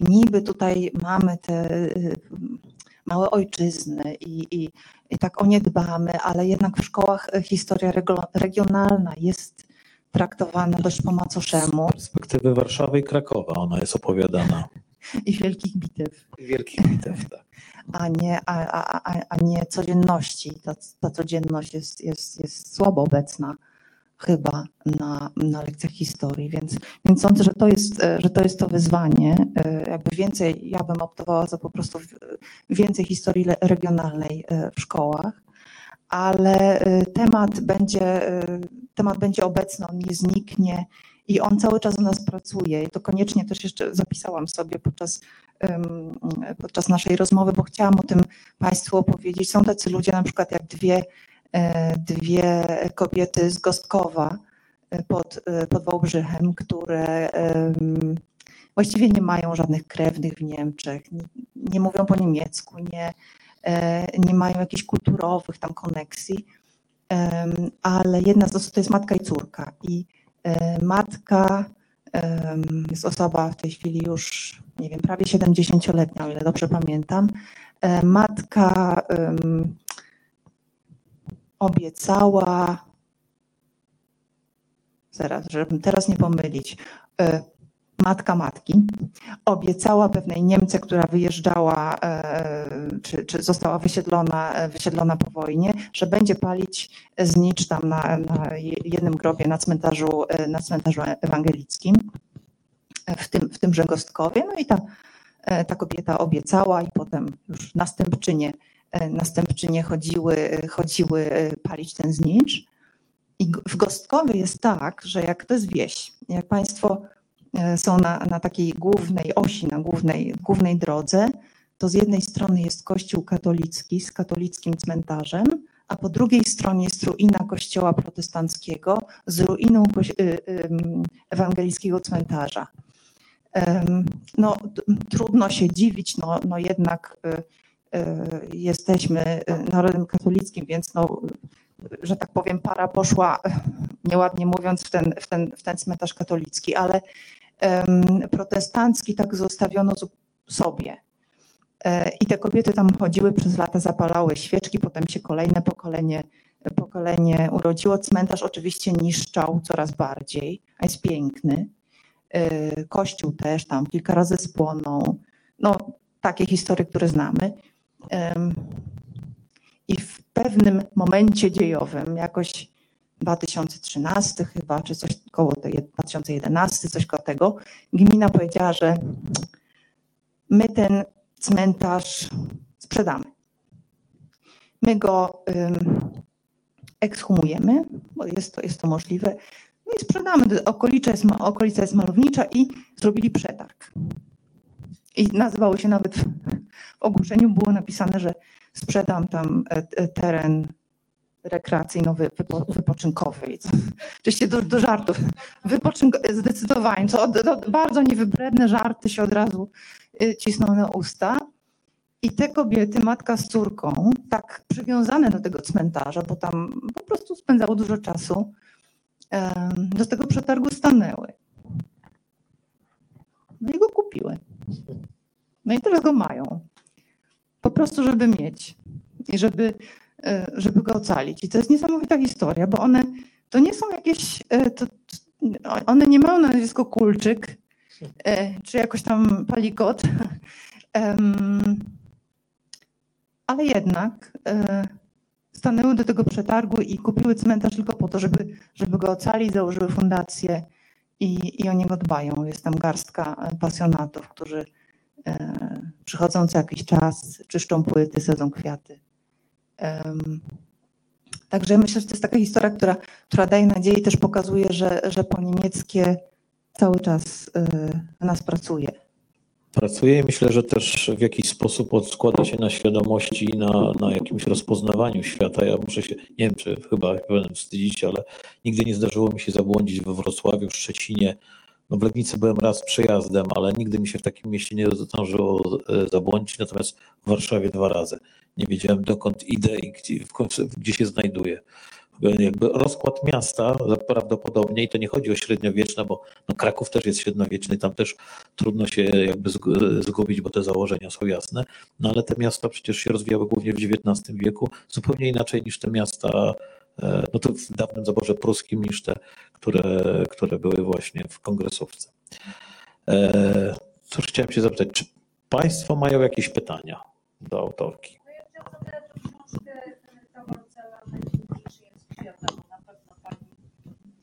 Niby tutaj mamy te y, małe ojczyzny i, i, i tak o nie dbamy, ale jednak w szkołach e, historia regionalna jest traktowana dość po macoszemu Z perspektywy Warszawy i Krakowa ona jest opowiadana. [LAUGHS] i wielkich bitew. Wielkich bitew, tak. a nie, a, a, a, a nie codzienności. Ta, ta codzienność jest, jest, jest słabo obecna chyba na, na lekcjach historii, więc, więc sądzę, że to, jest, e, że to jest to wyzwanie. E, Jakby więcej, ja bym optowała za po prostu więcej historii regionalnej e, w szkołach, ale e, temat będzie, e, temat będzie obecny, on nie zniknie i on cały czas u nas pracuje. I to koniecznie też jeszcze zapisałam sobie podczas podczas naszej rozmowy, bo chciałam o tym Państwu opowiedzieć. Są tacy ludzie, na przykład jak dwie, e, dwie kobiety z Gostkowa pod, pod Wałbrzychem, które właściwie nie mają żadnych krewnych w Niemczech, nie, nie mówią po niemiecku, nie, nie mają jakichś kulturowych tam koneksji, ale jedna z osób to jest matka i córka. I e, matka jest osoba w tej chwili już, nie wiem, prawie 70-letnia, o ile dobrze pamiętam. E, Matka obiecała, zaraz, żeby teraz nie pomylić, e, matka matki obiecała pewnej Niemce, która wyjeżdżała, e, czy, czy została wysiedlona, e, wysiedlona po wojnie, że będzie palić znicz tam na, na jednym grobie na cmentarzu, e, na cmentarzu ewangelickim w, tym, w tymże Gostkowie. No i ta, ta kobieta obiecała i potem już następczynie, następczynie chodziły, chodziły palić ten znicz. I w Gostkowie jest tak, że jak to jest wieś, jak Państwo są na, na takiej głównej osi, na głównej, głównej drodze, to z jednej strony jest kościół katolicki z katolickim cmentarzem, a po drugiej stronie jest ruina kościoła protestanckiego z ruiną y, y, ewangelickiego cmentarza. No, trudno się dziwić, no, no jednak y, jesteśmy narodem katolickim, więc no, że tak powiem, para poszła, [LAUGHS] nieładnie mówiąc, w ten, w ten, w ten cmentarz katolicki, ale protestancki tak zostawiono sobie. E, I te kobiety tam chodziły przez lata, zapalały świeczki, potem się kolejne pokolenie, pokolenie urodziło. Cmentarz oczywiście niszczał coraz bardziej, a jest piękny. E, kościół też tam kilka razy spłonął. No, takie historie, które znamy. I w pewnym momencie dziejowym, jakoś 2013 chyba, czy coś koło tej 2011, coś koło tego, gmina powiedziała, że my ten cmentarz sprzedamy. My go um, ekshumujemy, bo jest to, jest to możliwe, no i sprzedamy. Okolica jest, okolica jest malownicza i zrobili przetarg. I nazywało się nawet w ogłoszeniu, było napisane, że sprzedam tam e, e, teren rekreacyjno-wypoczynkowy. Oczywiście do, do żartów. Wypoczynk zdecydowanie. To, bardzo niewybredne żarty się od razu y, cisną na usta. I te kobiety, matka z córką, tak przywiązane do tego cmentarza, bo tam po prostu spędzało dużo czasu, do tego przetargu stanęły. No i go kupiły. No i teraz go mają. Po prostu, żeby mieć. I żeby żeby go ocalić. I to jest niesamowita historia, bo one to nie są jakieś, e, to, one nie mają na Kulczyk, e, czy jakoś tam Palikot, [LAUGHS] ale jednak stanęły do tego przetargu i kupiły cmentarz tylko po to, żeby, żeby go ocalić, założyły fundację i, i o niego dbają. Jest tam garstka pasjonatów, którzy przychodzą co jakiś czas, czyszczą płyty, sadzą kwiaty. Także myślę, że to jest taka historia, która, która daje nadzieję i też pokazuje, że, że po niemieckie cały czas na nas pracuje. Pracuje i myślę, że też w jakiś sposób odskłada się na świadomości i na, na jakimś rozpoznawaniu świata. Ja muszę się, nie wiem, czy chyba będę wstydzić, ale nigdy nie zdarzyło mi się zabłądzić we Wrocławiu, w Szczecinie. No w Legnicy byłem raz przejazdem, ale nigdy mi się w takim mieście nie zdążyło e, zabłądzić, natomiast w Warszawie dwa razy nie wiedziałem dokąd idę i gdzie, gdzie się znajduję. Jakby rozkład miasta prawdopodobnie, i to nie chodzi o średniowieczne, bo no Kraków też jest średniowieczny, tam też trudno się jakby zgubić, bo te założenia są jasne, no ale te miasta przecież się rozwijały głównie w XIX wieku, zupełnie inaczej niż te miasta e, no to w dawnym zaborze pruskim niż te, które, które były właśnie w kongresówce. Cóż chciałem się zapytać, czy Państwo mają jakieś pytania do autorki?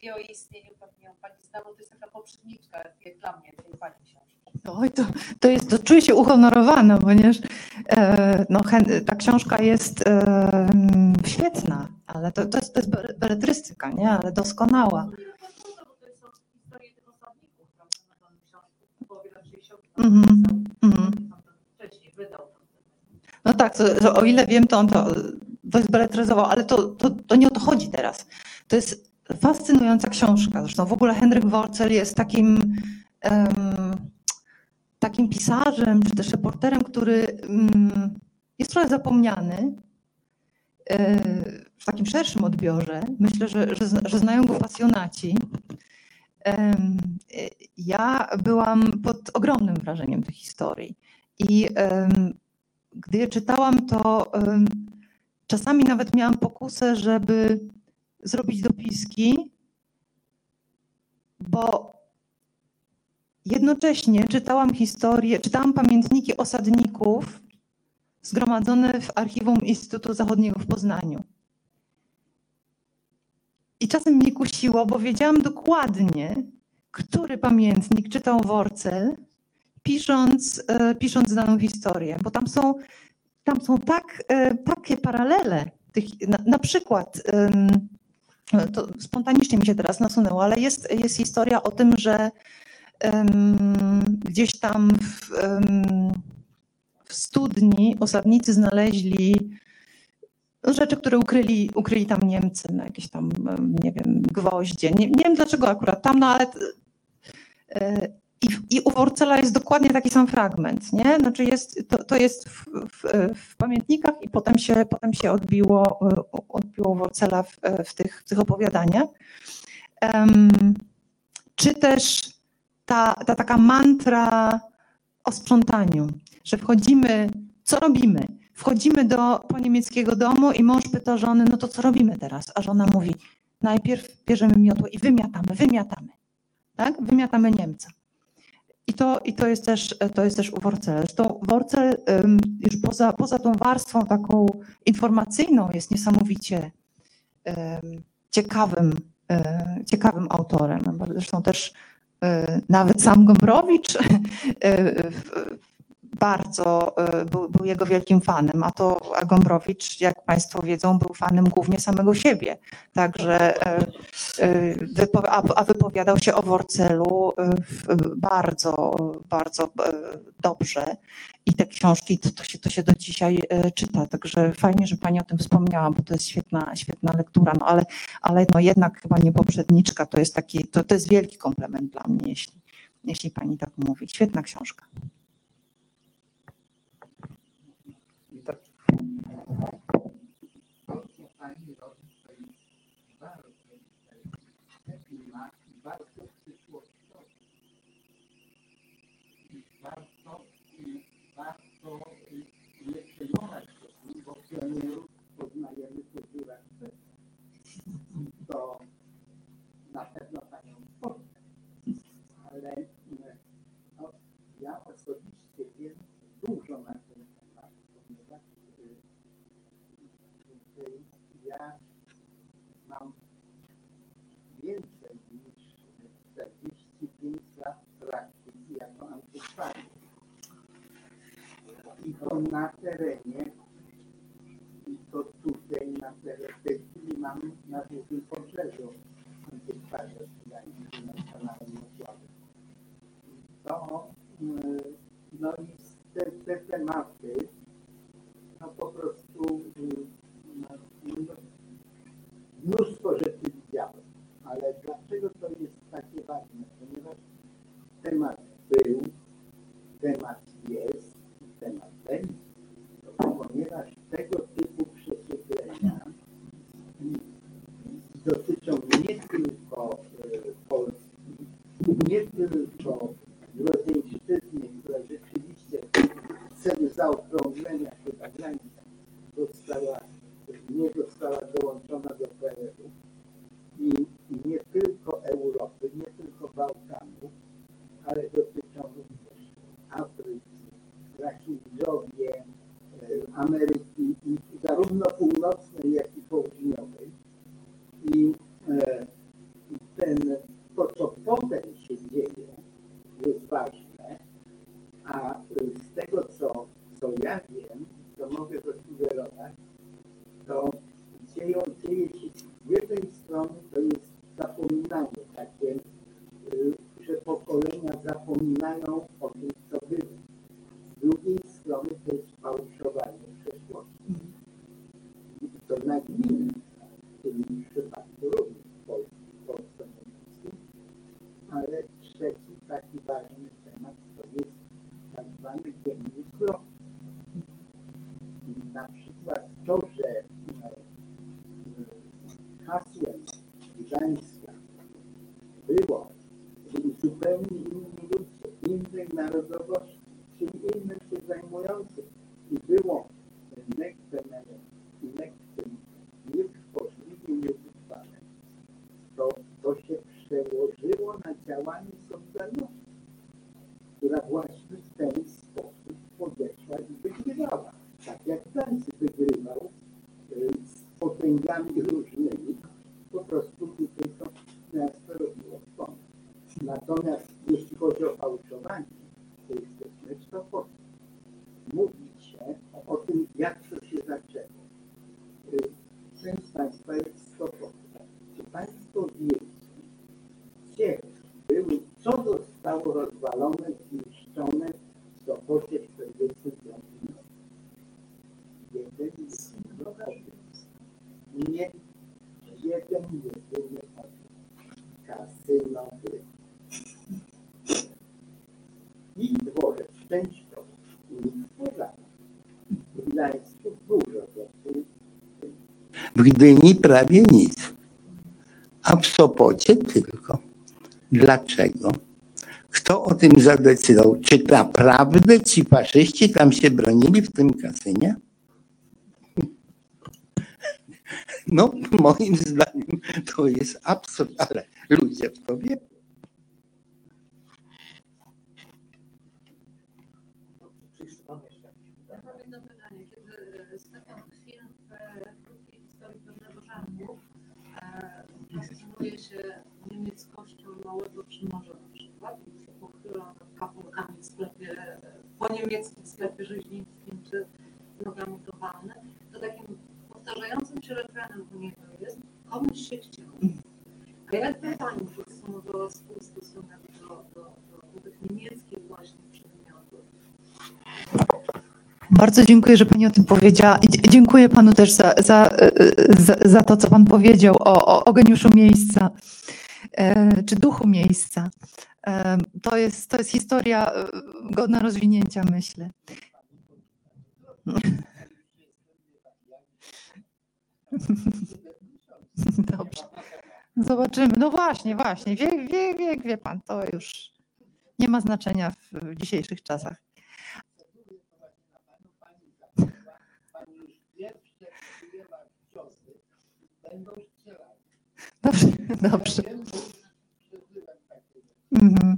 Wie o istnieniu, pewnie ją Pani zna, bo to jest taka poprzedniczka, jak dla mnie, tej Pani książki. Oj, to, to, jest, to czuję się uhonorowana, ponieważ e, no, ta książka jest e, świetna, ale to, to, jest, to jest beletrystyka, nie? ale doskonała. Mhm, mhm. No tak, to, to o ile wiem, to on to, jest beletryzował, ale to, to, to nie o to chodzi teraz. To jest fascynująca książka. Zresztą w ogóle Henryk Worcel jest takim, um, takim pisarzem, czy też reporterem, który um, jest trochę zapomniany e, w takim szerszym odbiorze. Myślę, że, że, że znają go pasjonaci. Ja byłam pod ogromnym wrażeniem tych historii. I gdy je czytałam, to czasami nawet miałam pokusę, żeby zrobić dopiski, bo jednocześnie czytałam historię, czytałam pamiętniki osadników zgromadzone w archiwum Instytutu Zachodniego w Poznaniu. I czasem mnie kusiło, bo wiedziałam dokładnie, który pamiętnik czytał Worcel, pisząc, e, pisząc daną historię, bo tam są, tam są tak, e, takie paralele. Tych, na, na przykład, to spontanicznie mi się teraz nasunęło, ale jest, jest historia o tym, że gdzieś tam w, w studni osadnicy znaleźli rzeczy, które ukryli, ukryli tam Niemcy, no, jakieś tam, nie wiem, gwoździe. Nie, nie wiem dlaczego akurat tam, no ale e, i, I u Worcela jest dokładnie taki sam fragment, nie? Znaczy jest, to, to jest w, w, w pamiętnikach i potem się, potem się odbiło, e, odbiło Worcela w, w, tych, w tych opowiadaniach. Em, czy też ta, ta taka mantra o sprzątaniu, że wchodzimy, co robimy? Wchodzimy do po niemieckiego domu i mąż pyta żony, no to co robimy teraz? A żona mówi, najpierw bierzemy miotło i wymiatamy, wymiatamy. Tak? Wymiatamy Niemca. I to, I to jest też, to jest też u Worcela. Zresztą Worcel już poza, poza tą warstwą taką informacyjną jest niesamowicie ym, ciekawym, ciekawym autorem. Zresztą też y, nawet sam Gombrowicz [LAUGHS] y, bardzo był, był, jego wielkim fanem, a to a Gombrowicz, jak Państwo wiedzą, był fanem głównie samego siebie. Także a wypowiadał się o Worcelu bardzo, bardzo dobrze i te książki to, to, się, to się do dzisiaj czyta. Także fajnie, że Pani o tym wspomniała, bo to jest świetna, świetna lektura, no ale, ale no jednak chyba nie poprzedniczka, to jest taki, to, to jest wielki komplement dla mnie, jeśli, jeśli Pani tak mówi. Świetna książka. Pani robi to jest bardzo klimat i bardzo przyszłościowy. I warto, i warto nie przejmować się, bo pionierów poznajemy po dziurach To na pewno Panią spotka. Ale no, ja osobiście wiem dużo na ten temat, ponieważ ja mam więcej niż 45 lat praktyki jako antykwarii. I to na terenie, i to tutaj na terenie, w tej chwili mam na dużym pobrzeżu antykwaria Gdańskiej na kanale Mosławy. To, no i te, te tematy, no po prostu no, mnóstwo rzeczy widziałem, ale dlaczego to jest takie ważne? Ponieważ temat był, temat jest, będzie. Ponieważ tego typu prześwietlenia dotyczą nie tylko Polski, nie tylko Grodzieńszczyzny, która rzeczywiście w celu zaokrąglenia chyba granica została nie została dołączona do PRL-u i nie tylko Europy, nie tylko Bałkanów, ale dotyczą również Afryki, Rahindżowie, Ameryki, i zarówno północnej, jak i południowej. W Gdyni prawie nic, a w Sopocie tylko. Dlaczego? Kto o tym zadecydował? Czy naprawdę ci faszyści tam się bronili w tym kasynie? [LAUGHS] No, moim zdaniem to jest absurd, ale ludzie w to wierzą. Bardzo dziękuję, że Pani o tym powiedziała. Dziękuję Panu też za, za, za, za to, co Pan powiedział o, o, o geniuszu miejsca, e, czy duchu miejsca. E, To jest, to jest historia e, godna rozwinięcia, myślę. [LAUGHS] Dobrze. Zobaczymy. No właśnie, właśnie. Wie, wie, wie, wie Pan, to już nie ma znaczenia w dzisiejszych czasach. Pani już pierwsze przyjęła ciosy, będą strzelać. Dobrze, [LAUGHS] dobrze. Mhm.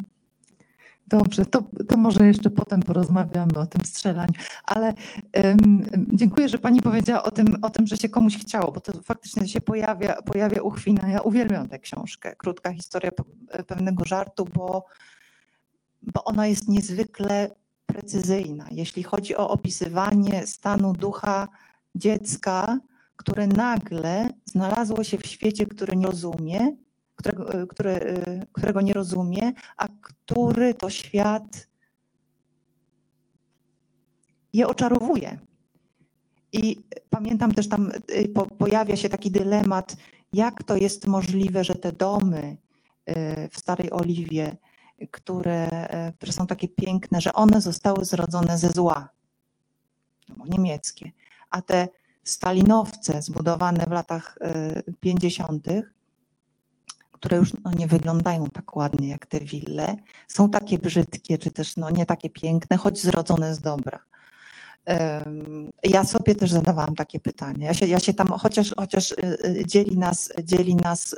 Dobrze, to, to może jeszcze potem porozmawiamy o tym strzelaniu. Ale em, dziękuję, że Pani powiedziała o tym, o tym, że się komuś chciało, bo to faktycznie się pojawia, pojawia uchwina. Ja uwielbiam tę książkę, krótka historia pe- pewnego żartu, bo, bo ona jest niezwykle precyzyjna, jeśli chodzi o opisywanie stanu ducha dziecka, które nagle znalazło się w świecie, który nie rozumie, którego, które, e, którego nie rozumie, a który to świat je oczarowuje. I pamiętam też tam po, pojawia się taki dylemat, jak to jest możliwe, że te domy e, w Starej Oliwie, które, które są takie piękne, że one zostały zrodzone ze zła, niemieckie, a te stalinowce zbudowane w latach e, 50., które już no, nie wyglądają tak ładnie jak te wille, są takie brzydkie, czy też no, nie takie piękne, choć zrodzone z dobra. Ja sobie też zadawałam takie pytanie. Ja się, ja się tam, chociaż, chociaż y, y, dzieli nas, dzieli nas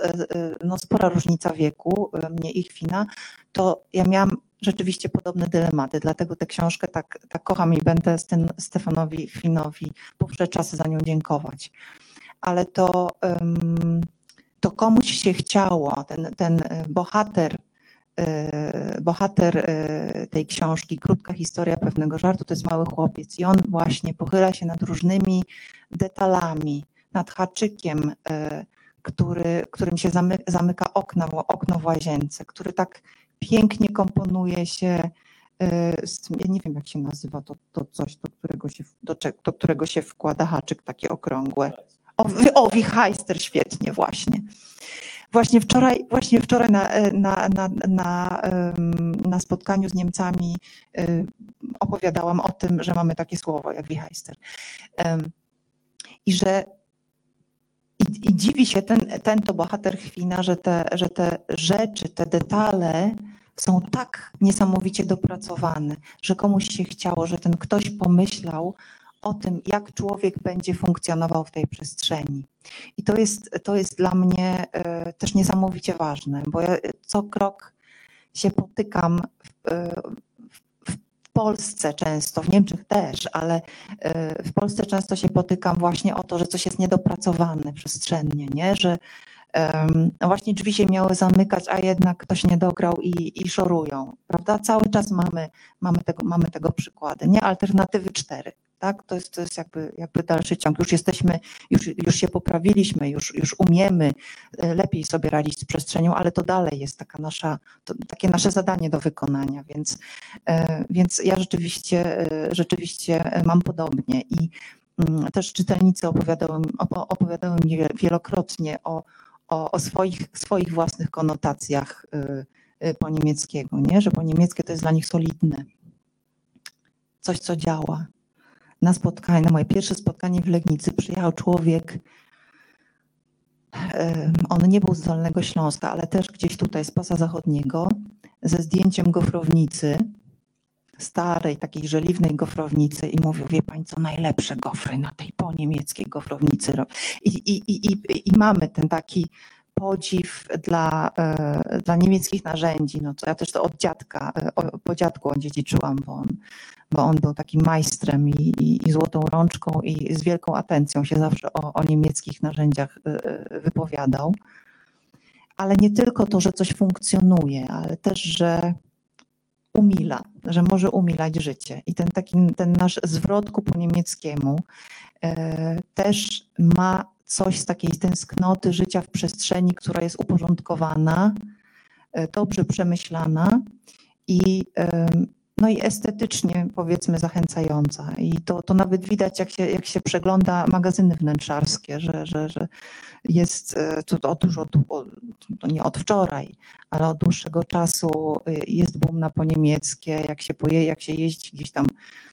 no, spora różnica wieku, mnie i Chwina, to ja miałam rzeczywiście podobne dylematy, dlatego tę książkę tak, tak kocham i będę Sten- Stefanowi Chwinowi po wsze czasy za nią dziękować. Ale to, to komuś się chciało, ten, ten y, bohater, y, bohater y, tej książki, krótka historia pewnego żartu, to jest mały chłopiec i on właśnie pochyla się nad różnymi detalami, nad haczykiem, który, którym się zamy, zamyka okno, okno w łazience, który tak pięknie komponuje się y, z ja nie wiem jak się nazywa to, to coś, do którego, się, do, do którego się wkłada haczyk takie okrągłe. O, o Wichajster, świetnie, właśnie. Właśnie wczoraj, właśnie wczoraj na, e, na, na, na, na spotkaniu z Niemcami y, opowiadałam o tym, że mamy takie słowo jak Wichajster. I że i, dziwi się ten, ten to bohater Chwina, że te, że te rzeczy, te detale są tak niesamowicie dopracowane, że komuś się chciało, że ten ktoś pomyślał o tym, jak człowiek będzie funkcjonował w tej przestrzeni. I to jest, to jest dla mnie e, też niesamowicie ważne, bo ja co krok się potykam e, Polsce często, w Niemczech też, ale e, w Polsce często się potykam właśnie o to, że coś jest niedopracowane przestrzennie, nie? że no właśnie drzwi się miały zamykać, a jednak ktoś nie dograł i, i szorują, prawda? Cały czas mamy, mamy, tego, mamy tego przykłady, nie? Alternatywy cztery, tak? To jest, to jest jakby, jakby dalszy ciąg. Już jesteśmy, już, już się poprawiliśmy, już, już umiemy e, lepiej sobie radzić z przestrzenią, ale to dalej jest taka nasza, to, takie nasze zadanie do wykonania, więc, e, więc ja rzeczywiście, e, rzeczywiście mam podobnie i mm, też czytelnicy opowiadały, opowiadały mi wie- wielokrotnie o, o, o swoich, swoich własnych konotacjach po niemieckiego, nie? że po niemieckie to jest dla nich solidne. Coś, co działa. Na spotkanie, na moje pierwsze spotkanie w Legnicy przyjechał człowiek, on nie był z Dolnego Śląska, ale też gdzieś tutaj z pasa zachodniego, ze zdjęciem gofrownicy, starej, takiej żeliwnej gofrownicy i mówił, wie pani co, najlepsze gofry na tej po niemieckiej gofrownicy. ro- I, i, i, i, i mamy ten taki podziw dla, e, dla niemieckich narzędzi, no to ja też to od dziadka, e, po dziadku odziedziczyłam, bo on, bo on był takim majstrem i, i, i złotą rączką i z wielką atencją się zawsze o, o niemieckich narzędziach e, wypowiadał. Ale nie tylko to, że coś funkcjonuje, ale też, że umila, że może umilać życie. I ten taki, ten nasz zwrot ku po niemieckiemu e, też ma coś z takiej tęsknoty życia w przestrzeni, która jest uporządkowana, e, dobrze przemyślana i, no i estetycznie powiedzmy zachęcająca. I to, to nawet widać, jak się, jak się przegląda magazyny wnętrzarskie, że, że, że jest e, to, od, to nie od wczoraj, ale od dłuższego czasu y, jest boom na po niemieckie, jak się poje, jak się jeździ gdzieś tam e,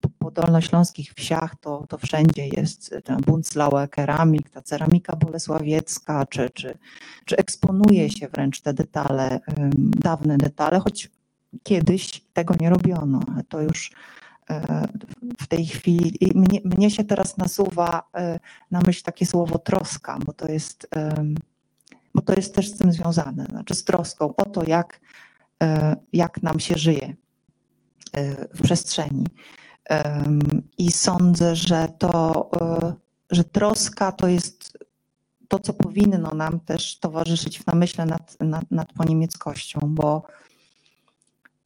po- dolnośląskich wsiach, to, to wszędzie jest ten Bunzlauer keramik, ta ceramika bolesławiecka, czy, czy, czy eksponuje się wręcz te detale, dawne detale, choć kiedyś tego nie robiono, to już e, w tej chwili, mnie, mnie się teraz nasuwa e, na myśl takie słowo troska, bo to jest, bo to jest też z tym związane, znaczy z troską o to, jak, e, jak nam się żyje. e, w przestrzeni. I sądzę, że to, e, że troska to jest to, co powinno nam też towarzyszyć w namyśle nad, nad, nad poniemieckością, bo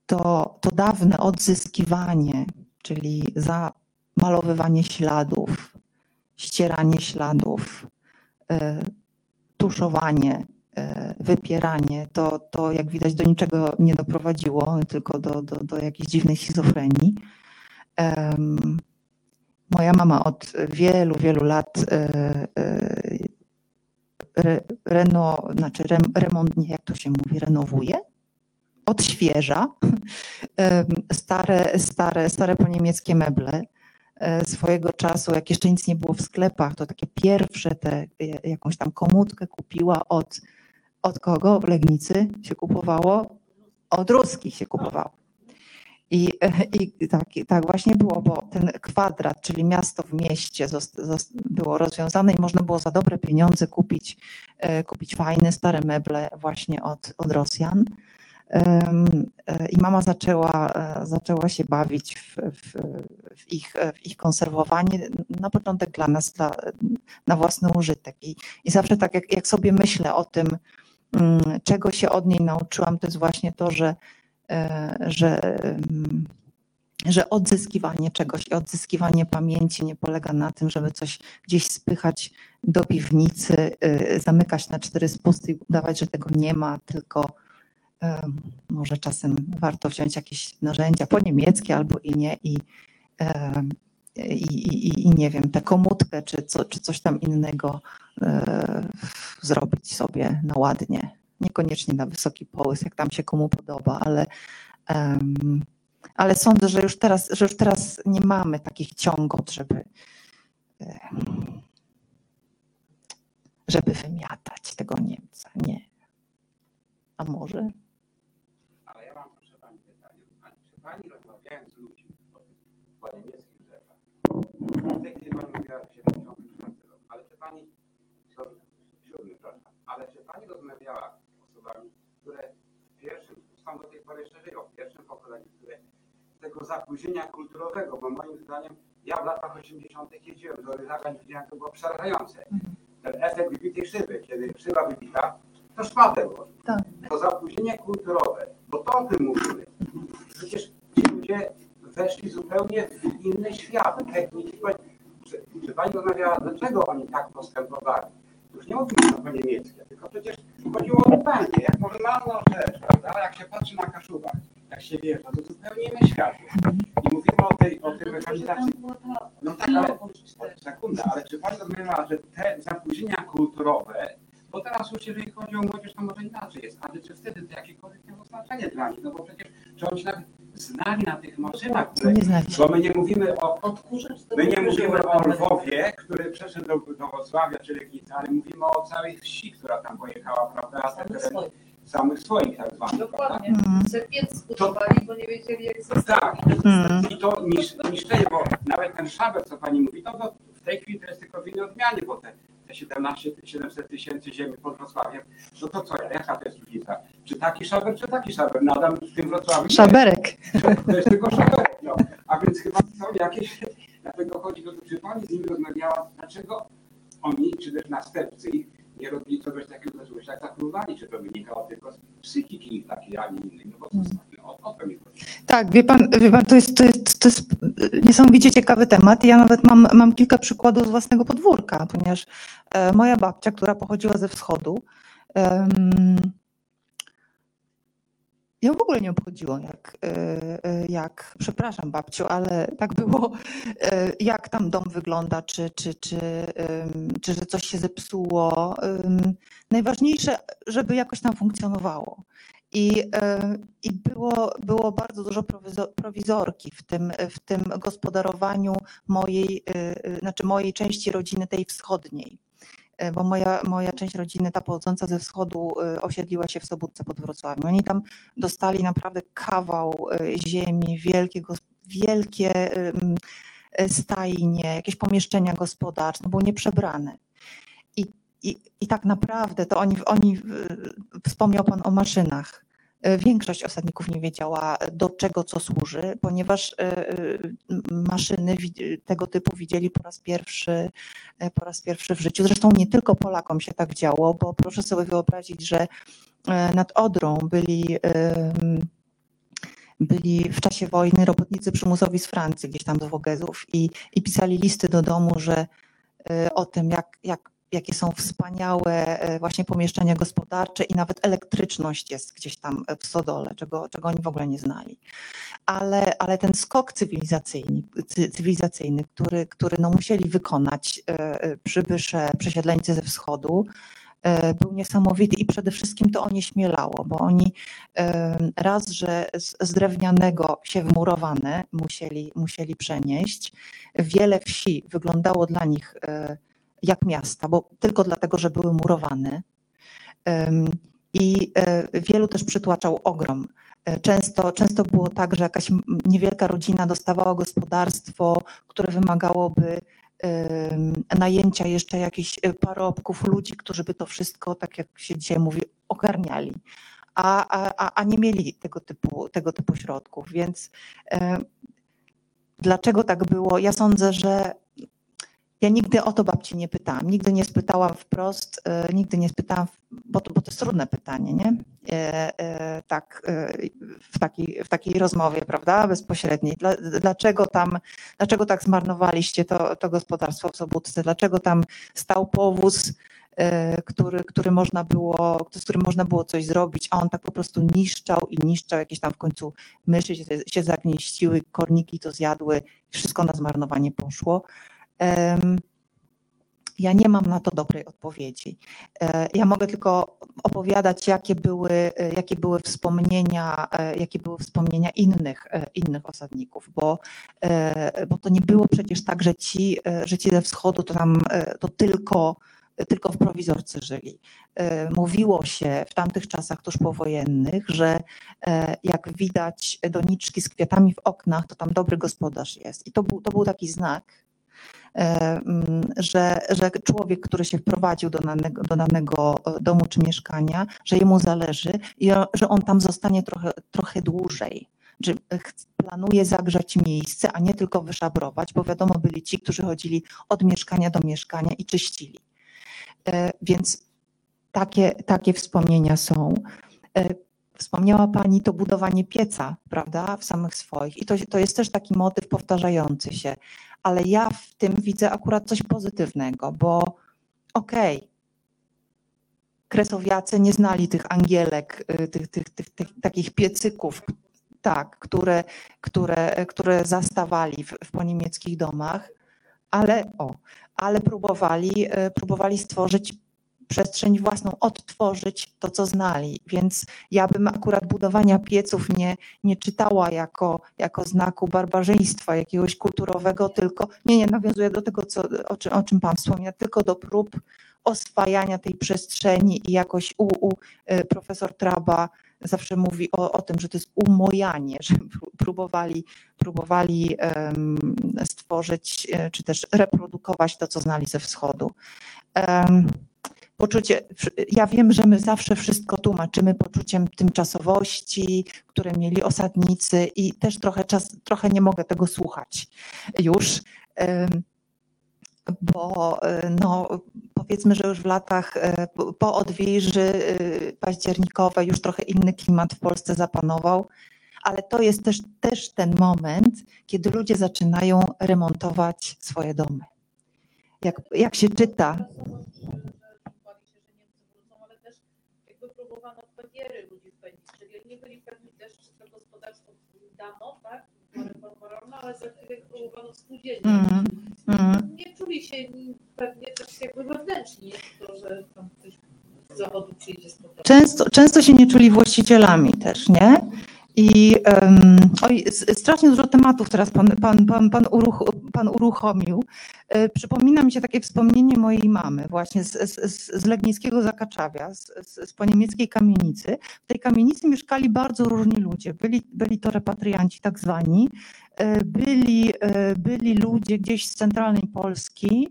to, to dawne odzyskiwanie, czyli zamalowywanie śladów, ścieranie śladów, e, tuszowanie, e, wypieranie, to, to jak widać do niczego nie doprowadziło, tylko do, do, do jakiejś dziwnej schizofrenii. Moja mama od wielu, wielu lat e, e, re, reno, znaczy rem, remont, nie, jak to się mówi, renowuje, odświeża [LAUGHS] stare, stare, stare po niemieckie meble e, swojego czasu, jak jeszcze nic nie było w sklepach, to takie pierwsze te, e, jakąś tam komutkę kupiła od, od kogo w Legnicy się kupowało? Od ruskich się kupowało. I, i tak, tak właśnie było, bo ten kwadrat, czyli miasto w mieście było rozwiązane i można było za dobre pieniądze kupić, e, kupić fajne, stare meble właśnie od, od Rosjan. E, I mama zaczęła, e, zaczęła się bawić w, w, w, ich, w ich konserwowanie. Na początek dla nas, dla, na własny użytek. I, i zawsze tak, jak, jak sobie myślę o tym, czego się od niej nauczyłam, to jest właśnie to, że, e, że, mm, że odzyskiwanie czegoś i odzyskiwanie pamięci nie polega na tym, żeby coś gdzieś spychać do piwnicy, y, zamykać na cztery spusty i udawać, że tego nie ma, tylko em, może czasem warto wziąć jakieś narzędzia po niemieckie albo i nie i, i, i, nie wiem, tę komutkę czy, co, czy coś tam innego e, zrobić sobie na ładnie. Niekoniecznie na wysoki połys, jak tam się komu podoba, ale, em, ale sądzę, że już, teraz, że już teraz nie mamy takich ciągot, żeby, żeby wymiatać tego Niemca. Nie. A może? Ale ja mam proszę Pani pytanie. A Czy Pani rozmawiając z ludźmi o tych po niemieckich drzewach, Pani mówiła 74 rok, ale czy Pani, ale czy Pani rozmawiała z osobami, które w pierwszym, są do tej pory jeszcze żyją, w pierwszym pokoleniu, które tego zapóźnienia kulturowego, bo moim zdaniem ja w latach 80. jeździłem do Ryzaka i widziałem, to było przerażające. Ten efekt wybitej szyby, kiedy szyba wybita, to szpadę. To zapóźnienie kulturowe, bo to o tym mówimy. Przecież ci ludzie weszli zupełnie w inny świat techniki. Czy, czy pani rozmawiała, dlaczego oni tak postępowali? Już nie mówimy po niemieckie, tylko przecież chodziło o pędzie, jak normalną rzecz, prawda? Jak się patrzy na Kaszubach, jak się wjeżdża, to zupełnie inny świat. I mówimy o tej, o tej mechanizacji. No tak, ale sekunda, ale czy pani rozumiała, że te zapóźnienia kulturowe, bo teraz już jeżeli chodzi o młodzież, to może inaczej jest, ale czy wtedy to jakiekolwiek miało znaczenie dla nich? No bo przecież, czy oni się nawet znali na tych maszynach, które, bo my nie mówimy o My nie mówimy o Lwowie, który przeszedł do, do Wrocławia czy Legnicy, ale mówimy o całej wsi, która tam pojechała, prawda? samych Teren swoich. Samych swoich tak zwanych? Dokładnie. Mhm. Se piec zbudowali, bo nie wiedzieli jak Tak. zostawić. Mhm. I to nisz, niszczenie, bo nawet ten szaber, co pani mówi, to, to w tej chwili to jest tylko w innej odmianie, bo te 17 700 tysięcy ziemi pod Wrocławiem, no to co, jaka to jest różnica? Czy taki szaber, czy taki szaber? Nadal w tym Wrocławiu nie. Szaberek. To jest tylko szaberek, no. A więc chyba są jakieś, dlatego chodzi o to, czy pani z nimi rozmawiała, dlaczego oni, czy też następcy ich nie robili czegoś takiego, tak wynikało tylko z psychiki ich takiej, a nie innej, no bo to, no, o, o to mi chodzi. Tak, wie pan, wie pan to, jest, to, jest, to jest niesamowicie ciekawy temat. Ja nawet mam, mam kilka przykładów z własnego podwórka, ponieważ e, moja babcia, która pochodziła ze wschodu, em, ją w ogóle nie obchodziło, jak, e, e, jak, przepraszam babciu, ale tak było, e, jak tam dom wygląda, czy, czy, czy, czy że coś się zepsuło. Najważniejsze, żeby jakoś tam funkcjonowało. I, i było, było bardzo dużo prowizo- prowizorki w tym, w tym gospodarowaniu mojej, znaczy mojej części rodziny, tej wschodniej. E, Bo moja, moja część rodziny, ta pochodząca ze wschodu, e, osiedliła się w Sobótce pod Wrocławiem. Oni tam dostali naprawdę kawał e, ziemi, wielkie, wielkie stajnie, jakieś pomieszczenia gospodarcze, no było nieprzebrane. I, i, I tak naprawdę to oni, oni, wspomniał Pan o maszynach. E, Większość osadników nie wiedziała, do czego co służy, ponieważ e, e, maszyny tego typu widzieli po raz pierwszy, e, po raz pierwszy w życiu. Zresztą nie tylko Polakom się tak działo, bo proszę sobie wyobrazić, że e, nad Odrą byli byli w czasie wojny robotnicy przymusowi z Francji, gdzieś tam z Wogezów i, i pisali listy do domu, że e, o tym, jak, jak, jakie są wspaniałe e, właśnie pomieszczenia gospodarcze i nawet elektryczność jest gdzieś tam w Sodole, czego, czego oni w ogóle nie znali. Ale, ale ten skok cywilizacyjny, cy- cywilizacyjny który, który no musieli wykonać e, e, przybysze, przesiedleńcy ze wschodu, e, był niesamowity i przede wszystkim to onieśmielało, bo oni raz, że z, drewnianego się wmurowane musieli, musieli przenieść. Wiele wsi wyglądało dla nich e, jak miasta, bo tylko dlatego, że były murowane. I e, wielu też przytłaczał ogrom. E, Często, często było tak, że jakaś niewielka rodzina dostawała gospodarstwo, które wymagałoby najęcia jeszcze jakichś e, parobków, ludzi, którzy by to wszystko, tak jak się dzisiaj mówi, ogarniali. A, a, a- nie mieli tego typu, tego typu środków. Więc dlaczego tak było? Ja sądzę, że ja nigdy o to babci nie pytałam, nigdy nie spytałam wprost, e, nigdy nie spytałam, bo to, bo to jest trudne pytanie, nie? E, e, tak, w, takiej, w takiej rozmowie, prawda, bezpośredniej. Dla, dlaczego tam, dlaczego tak zmarnowaliście to, to gospodarstwo w Sobótce? Dlaczego tam stał powóz, który, który można było, z którym można było coś zrobić, a on tak po prostu niszczał i niszczał, jakieś tam w końcu myszy się, się zagnieściły, korniki to zjadły, wszystko na zmarnowanie poszło. Ja nie mam na to dobrej odpowiedzi. E, Ja mogę tylko opowiadać, jakie były, e, jakie były wspomnienia, e, jakie były wspomnienia innych, innych osadników, bo, bo to nie było przecież tak, że ci, że ci ze wschodu to tam to tylko, tylko w prowizorce żyli. Mówiło się w tamtych czasach tuż powojennych, że jak widać doniczki z kwiatami w oknach, to tam dobry gospodarz jest. I to był, to był taki znak, że, że człowiek, który się wprowadził do danego, do danego e, domu czy mieszkania, że jemu zależy i że on tam zostanie trochę, trochę dłużej. że ch- planuje zagrzać miejsce, a nie tylko wyszabrować, bo wiadomo, byli ci, którzy chodzili od mieszkania do mieszkania i czyścili. E, Więc takie, takie wspomnienia są. Wspomniała Pani to budowanie pieca, prawda, w samych swoich. I to, to jest też taki motyw powtarzający się. Ale ja w tym widzę akurat coś pozytywnego, bo okej, kresowiacy nie znali tych angielek, y, tych, tych, tych, tych takich piecyków, tak, które, które, które zastawali w, w poniemieckich domach, ale, o, ale próbowali, y, próbowali stworzyć przestrzeń własną, odtworzyć to, co znali. Więc ja bym akurat budowania pieców nie, nie czytała jako, jako znaku barbarzyństwa jakiegoś kulturowego, tylko nie, nie nawiązuję do tego, co, o, czym, o czym Pan wspomniał, tylko do prób oswajania tej przestrzeni i jakoś u, u y, profesor Traba zawsze mówi o, o tym, że to jest umojanie, że pró- próbowali, próbowali em, stworzyć e, czy też reprodukować to, co znali ze wschodu. Em, Poczucie, ja wiem, że my zawsze wszystko tłumaczymy poczuciem tymczasowości, które mieli osadnicy i też trochę czas, trochę nie mogę tego słuchać już, bo e, no, powiedzmy, że już w latach e, po- odwilży e, październikowej już trochę inny klimat w Polsce zapanował, ale to jest też, też ten moment, kiedy ludzie zaczynają remontować swoje domy. Jak, jak się czyta, Bali się, że Niemcy wrócą, ale też jakby próbowano bariery ludzi wpędzić, czyli oni byli pewni też, że to gospodarstwo dano, tak, reforma rolna, ale za chwilę próbowano spółdzielnie. Mm, mm. Nie czuli się pewnie też jakby wewnętrznie, nie to, że tam ktoś z zawodu przyjdzie z powrotem. Często, często się nie czuli właścicielami też, nie? I um, oj, strasznie dużo tematów teraz pan, pan, pan, pan, uruch, pan uruchomił. E, Przypomina mi się takie wspomnienie mojej mamy właśnie z, z, z Legnickiego Zakaczawia, z, z, poniemieckiej kamienicy. W tej kamienicy mieszkali bardzo różni ludzie. Byli, byli to repatrianci tak zwani, e, byli, e, byli ludzie gdzieś z centralnej Polski,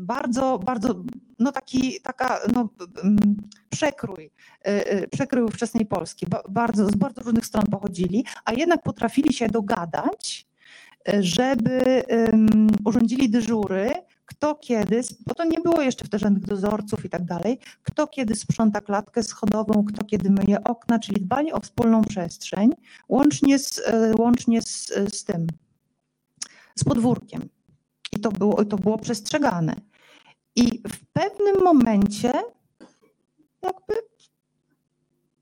bardzo, bardzo, no taki, taka, no, mm, przekrój, y, y, przekrój ówczesnej Polski. Ba- Bardzo, z bardzo różnych stron pochodzili, a jednak potrafili się dogadać, y, żeby ym, urządzili dyżury, kto kiedy, bo to nie było jeszcze wtedy żadnych dozorców i tak dalej, kto kiedy sprząta klatkę schodową, kto kiedy myje okna, czyli dbali o wspólną przestrzeń, łącznie z, łącznie z, z tym, z podwórkiem. I to było, to było przestrzegane. I w pewnym momencie jakby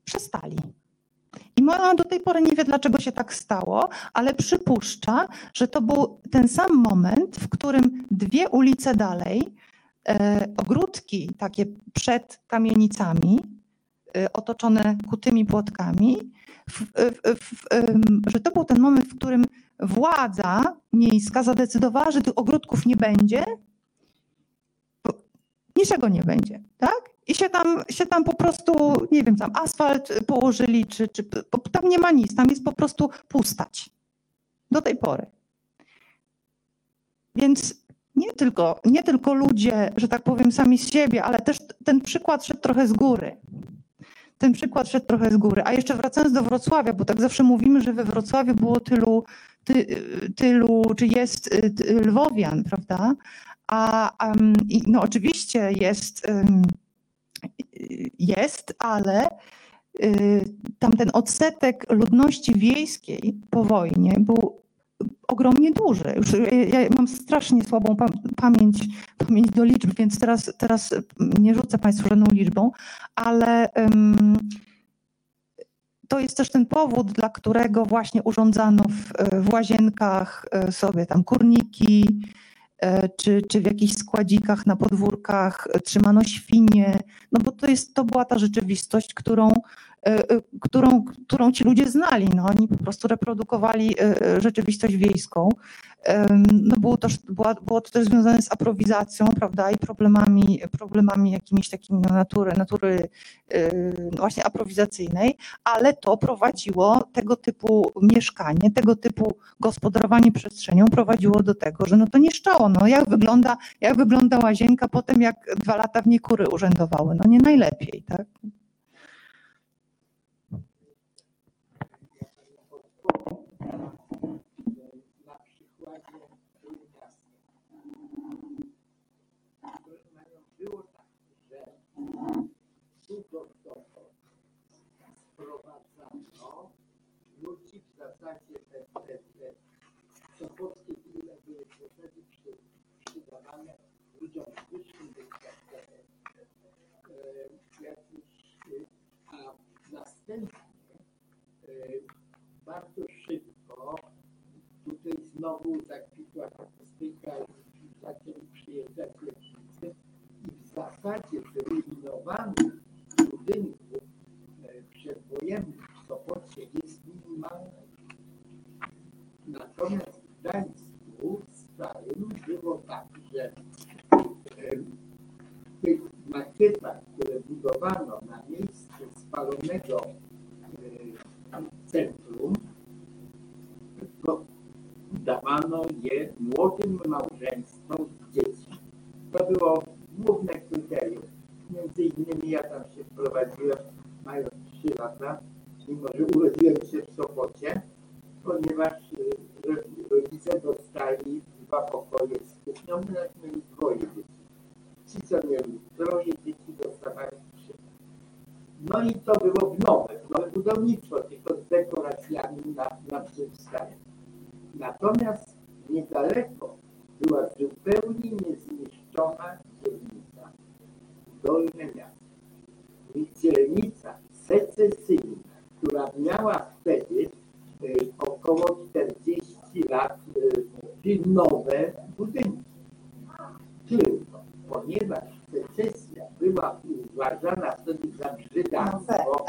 przestali. I mama do tej pory nie wie, dlaczego się tak stało, ale przypuszcza, że to był ten sam moment, w którym dwie ulice dalej, e, ogródki takie przed kamienicami, e, otoczone kutymi płotkami, w, w, w, że to był ten moment, w którym władza miejska zadecydowała, że tych ogródków nie będzie, niczego nie będzie, tak? I się tam, się tam po prostu, nie wiem, tam asfalt położyli, czy, czy tam nie ma nic, tam jest po prostu pustać. Do tej pory. Więc nie tylko, nie tylko ludzie, że tak powiem, sami z siebie, ale też ten przykład szedł trochę z góry. Ten przykład szedł trochę z góry. A jeszcze wracając do Wrocławia, bo tak zawsze mówimy, że we Wrocławiu było tylu, ty, tylu czy jest y, ty- Lwowian, prawda? A em, i no oczywiście jest, y, jest, ale y, tamten odsetek ludności wiejskiej po wojnie był ogromnie duży. Już ja ja mam strasznie słabą pa- pamięć, pamięć do liczb, więc teraz, teraz nie rzucę Państwu żadną liczbą, ale to jest też ten powód, dla którego właśnie urządzano w, w łazienkach e, sobie tam kurniki, e, czy, czy w jakichś składzikach na podwórkach e, trzymano świnie, no bo to, jest, to była ta rzeczywistość, którą, e, e, którą, którą ci ludzie znali. No, oni po prostu reprodukowali e, e, rzeczywistość wiejską. No było, była, było to też związane z aprowizacją, prawda, i problemami, problemami jakimiś takimi no, natury, natury no właśnie aprowizacyjnej, ale to prowadziło tego typu mieszkanie, tego typu gospodarowanie przestrzenią prowadziło do tego, że no to niszczało. No jak wygląda, jak wygląda łazienka po tym, jak dwa lata w niej kury urzędowały? No nie najlepiej, tak? Trójmiasto. Proszę Panią, było tak, że tu do domu sprowadzano ludzi w zasadzie te, te, te sopockie firmy były w zasadzie przy, przydawane ludziom z wyższym doświadczeniem. E, jakiś, e, a następnie e, bardzo szybko tutaj znowu zakwitła turystyka i zaczęli przyjeżdżać lecznicy w e, w. Natomiast w Gdańsku starym było tak, że e, w tych makietach, które budowano na miejscu spalonego e, centrum, to dawano je młodym małżeństwom z dziećmi. To było główne kryterium. Między innymi ja tam się wprowadziłem, mając 3 lata, mimo że urodziłem się w Sopocie, ponieważ ro- rodzice dostali dwa pokoje z kuchnią, my mieli dwoje dzieci. Ci, co dzieci, dostawali trzy. No i to było w nowe, nowe budownictwo, tylko z dekoracjami na, na przedstawie. Natomiast niedaleko była zupełnie niezniszczona dzielnica Dolne Miasto. I dzielnica secesyjna, która miała wtedy y, około 40 lat pilnowe budynki. Tylko ponieważ secesja była uważana wtedy za brzydactwo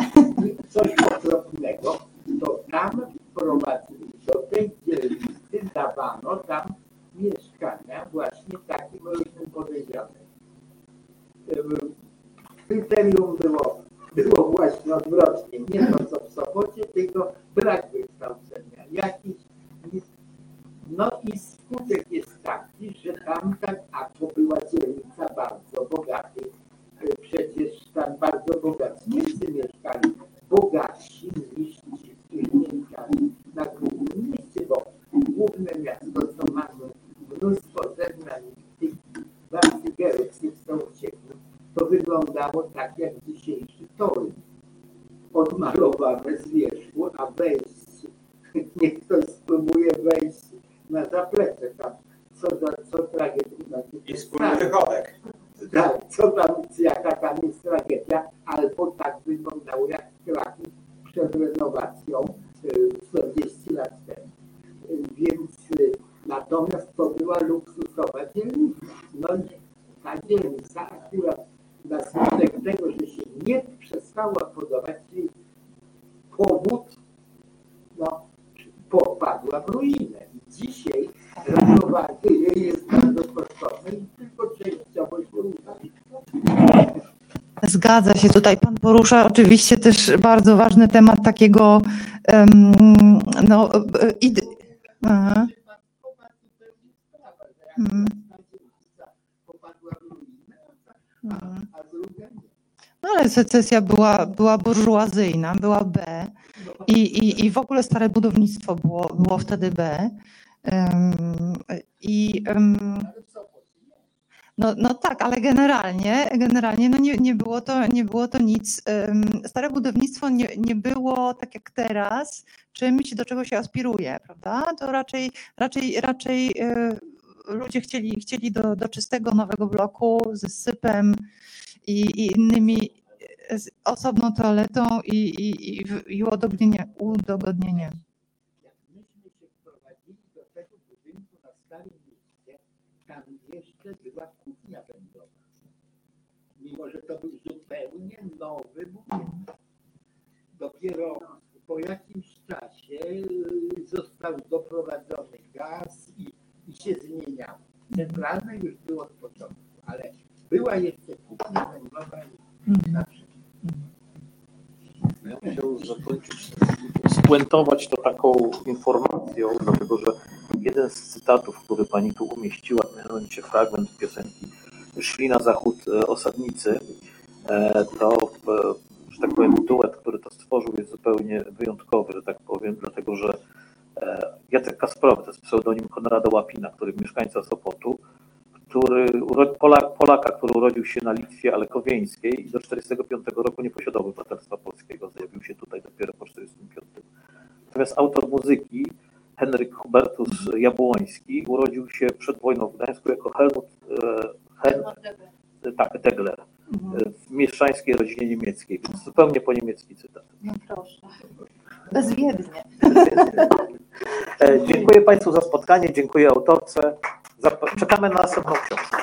i coś okropnego, to tam wprowadzili, do tej dzielnicy dawano tam mieszkania właśnie takim różnym podejrzanym. Ym, Kryterium było, było właśnie odwrotnie, nie to co w Sopocie, tylko brak wykształcenia. Jakiś, no i skutek jest taki, że tam tak, a to była dzielnica bardzo bogatych, y, przecież tam bardzo bogaci Niemcy mieszkali, bogatsi niż ci, którzy mieszkali na głównym mieście, bo główne miasto to mamy mnóstwo zeznań tych Wancygerów, z tą uciekły, to wyglądało tak jak dzisiejszy Torun. Odmalowane z wierzchu, a wejść, [LAUGHS] niech ktoś spróbuje wejść na zaplecze tam, co, co tragedia. znaczy, I wspólny wychodek. tak, co tam, jaka tam jest tragedia, albo tak wyglądało jak Kraków przed renowacją y, 40 lat temu. Y, Więc y, natomiast to była luksusowa dzielnica. No i ta dzielnica akurat na skutek tego, że się nie przestała podobać, czyli powód no, popadła w ruinę. Dzisiaj renowanie jej jest bardzo kosztowne i tylko częściowo się uda. Zgadza się. Tutaj pan porusza oczywiście też bardzo ważny temat takiego em, no, e, ide... Aha. Nie. No ale secesja była, była burżuazyjna, była B i, i, i w ogóle stare budownictwo było, było wtedy B. I no, no tak, ale generalnie, generalnie no nie, nie, było to, nie było to nic. Stare budownictwo nie, nie było tak jak teraz czymś, do czego się aspiruje, prawda? To raczej, raczej, raczej e, ludzie chcieli, chcieli do, do czystego nowego bloku ze sypem i, i innymi e, z osobną toaletą i, i, i, w- i udogodnienie, udogodnienie. Jak myśmy się wprowadzili do tego budynku na Starym Mieście, tam jeszcze była kuchnia węglowa. Mimo, że to był zupełnie nowy budynek. Dopiero po jakimś czasie y, został doprowadzony gaz i, i się zmieniało. Centralne już było od początku, ale była jeszcze kuchnia węglowa i Mhm. Ja bym chciał zakończyć, spuentować to taką informacją, dlatego że jeden z cytatów, który pani tu umieściła, mianowicie fragment piosenki Szli na zachód e, osadnicy, e, to, e, że tak powiem, duet, który to stworzył jest zupełnie wyjątkowy, że tak powiem, dlatego że Jacek Kasprowy, to jest pseudonim Konrada Łapina, który mieszkańca Sopotu, który, Polak, Polaka, który urodził się na Litwie, ale Kowieńskiej i do 1945 roku nie posiadał obywatelstwa polskiego. Zjawił się tutaj dopiero po 1945. Natomiast autor muzyki, Henryk Hubertus Jabłoński, urodził się przed wojną w Gdańsku jako Helmut, e, Hen, tak, Degler Mhm. e, w mieszczańskiej rodzinie niemieckiej, więc zupełnie po niemiecki cytat. No proszę. Bezwiednie. E, Dziękuję Państwu za spotkanie, dziękuję autorce. Czekamy na następną książkę.